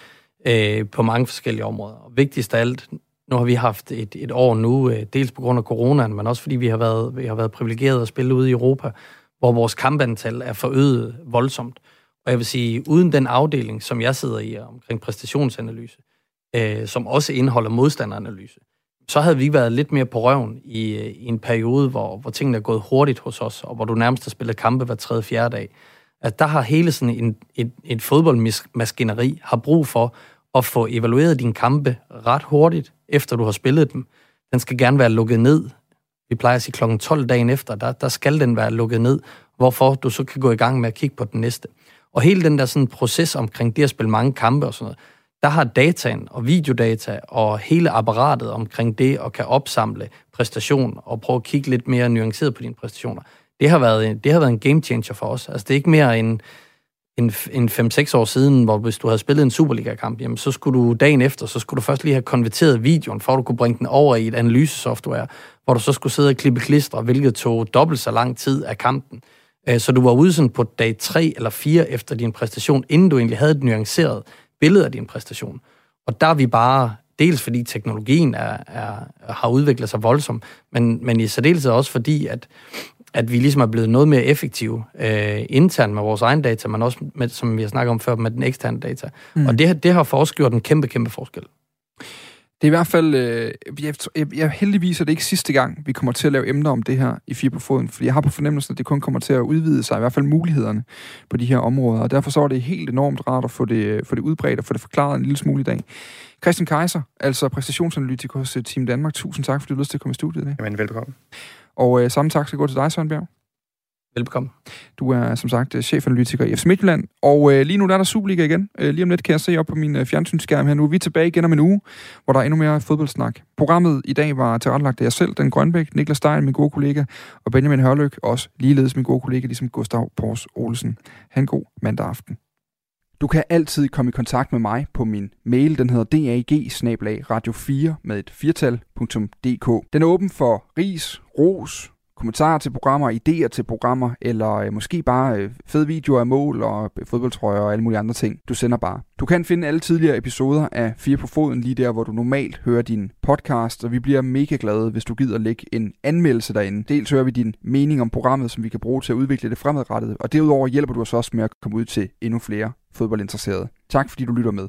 øh, på mange forskellige områder. Og vigtigst af alt, nu har vi haft et, et år nu, øh, dels på grund af coronaen, men også fordi vi har været, vi har været privilegeret at spille ude i Europa, hvor vores kampantal er forøget voldsomt. Og jeg vil sige, uden den afdeling, som jeg sidder i omkring præstationsanalyse, øh, Øh, som også indeholder modstanderanalyse, så havde vi været lidt mere på røven i, øh, i en periode, hvor, hvor tingene er gået hurtigt hos os, og hvor du nærmest har spillet kampe hver tredje, fjerde dag. At der har hele sådan en, et, et fodboldmaskineri har brug for at få evalueret dine kampe ret hurtigt, efter du har spillet dem. Den skal gerne være lukket ned. Vi plejer at sige kl. 12 dagen efter, der, der skal den være lukket ned, hvorfor du så kan gå i gang med at kigge på den næste. Og hele den der sådan proces omkring det at spille mange kampe og sådan noget, der har dataen og videodata og hele apparatet omkring det og kan opsamle præstation og prøve at kigge lidt mere nuanceret på dine præstationer. Det har været, det har været en game changer for os. Altså det er ikke mere en, en, en 5-6 år siden, hvor hvis du havde spillet en Superliga-kamp, jamen så skulle du dagen efter, så skulle du først lige have konverteret videoen, for at du kunne bringe den over i et analysesoftware, hvor du så skulle sidde og klippe klister, hvilket tog dobbelt så lang tid af kampen. Øh, så du var ude sådan på dag 3 eller 4 efter din præstation, inden du egentlig havde det nuanceret billede af din præstation. Og der er vi bare, dels fordi teknologien er, er, har udviklet sig voldsomt, men, men i særdeleshed også fordi, at, at vi ligesom er blevet noget mere effektive øh, internt med vores egen data, men også, med, som vi har snakket om før, med den eksterne data. Mm. Og det, det har for os gjort en kæmpe, kæmpe forskel. Det er i hvert fald, øh, jeg, jeg, jeg, heldigvis er det ikke sidste gang, vi kommer til at lave emner om det her i Fire på Foden, fordi jeg har på fornemmelsen, at det kun kommer til at udvide sig, i hvert fald mulighederne på de her områder, og derfor så er det helt enormt rart at få det, få det udbredt og få det forklaret en lille smule i dag. Christian Kaiser, altså præstationsanalytiker hos øh, Team Danmark, tusind tak, fordi du lyst til at komme i studiet i dag. Jamen, velbekomme. Og øh, samme tak skal gå til dig, Søren Bjerg. Velbekomme. Du er som sagt chefanalytiker i FC Midtjylland, og øh, lige nu der er der Superliga igen. Øh, lige om lidt kan jeg se op på min øh, fjernsynsskærm her nu. Vi er tilbage igen om en uge, hvor der er endnu mere fodboldsnak. Programmet i dag var tilrettelagt af jeg selv, den Grønbæk, Niklas Stein, min gode kollega, og Benjamin Hørløk, også ligeledes min gode kollega, ligesom Gustav Pors Olsen. Ha' en god mandag aften. Du kan altid komme i kontakt med mig på min mail. Den hedder dag radio 4 med et firtal.dk. Den er åben for ris, ros, kommentarer til programmer, idéer til programmer, eller øh, måske bare øh, fede videoer af mål og øh, fodboldtrøjer og alle mulige andre ting. Du sender bare. Du kan finde alle tidligere episoder af Fire på Foden lige der, hvor du normalt hører din podcast, og vi bliver mega glade, hvis du gider lægge en anmeldelse derinde. Dels hører vi din mening om programmet, som vi kan bruge til at udvikle det fremadrettet, og derudover hjælper du os også med at komme ud til endnu flere fodboldinteresserede. Tak fordi du lytter med.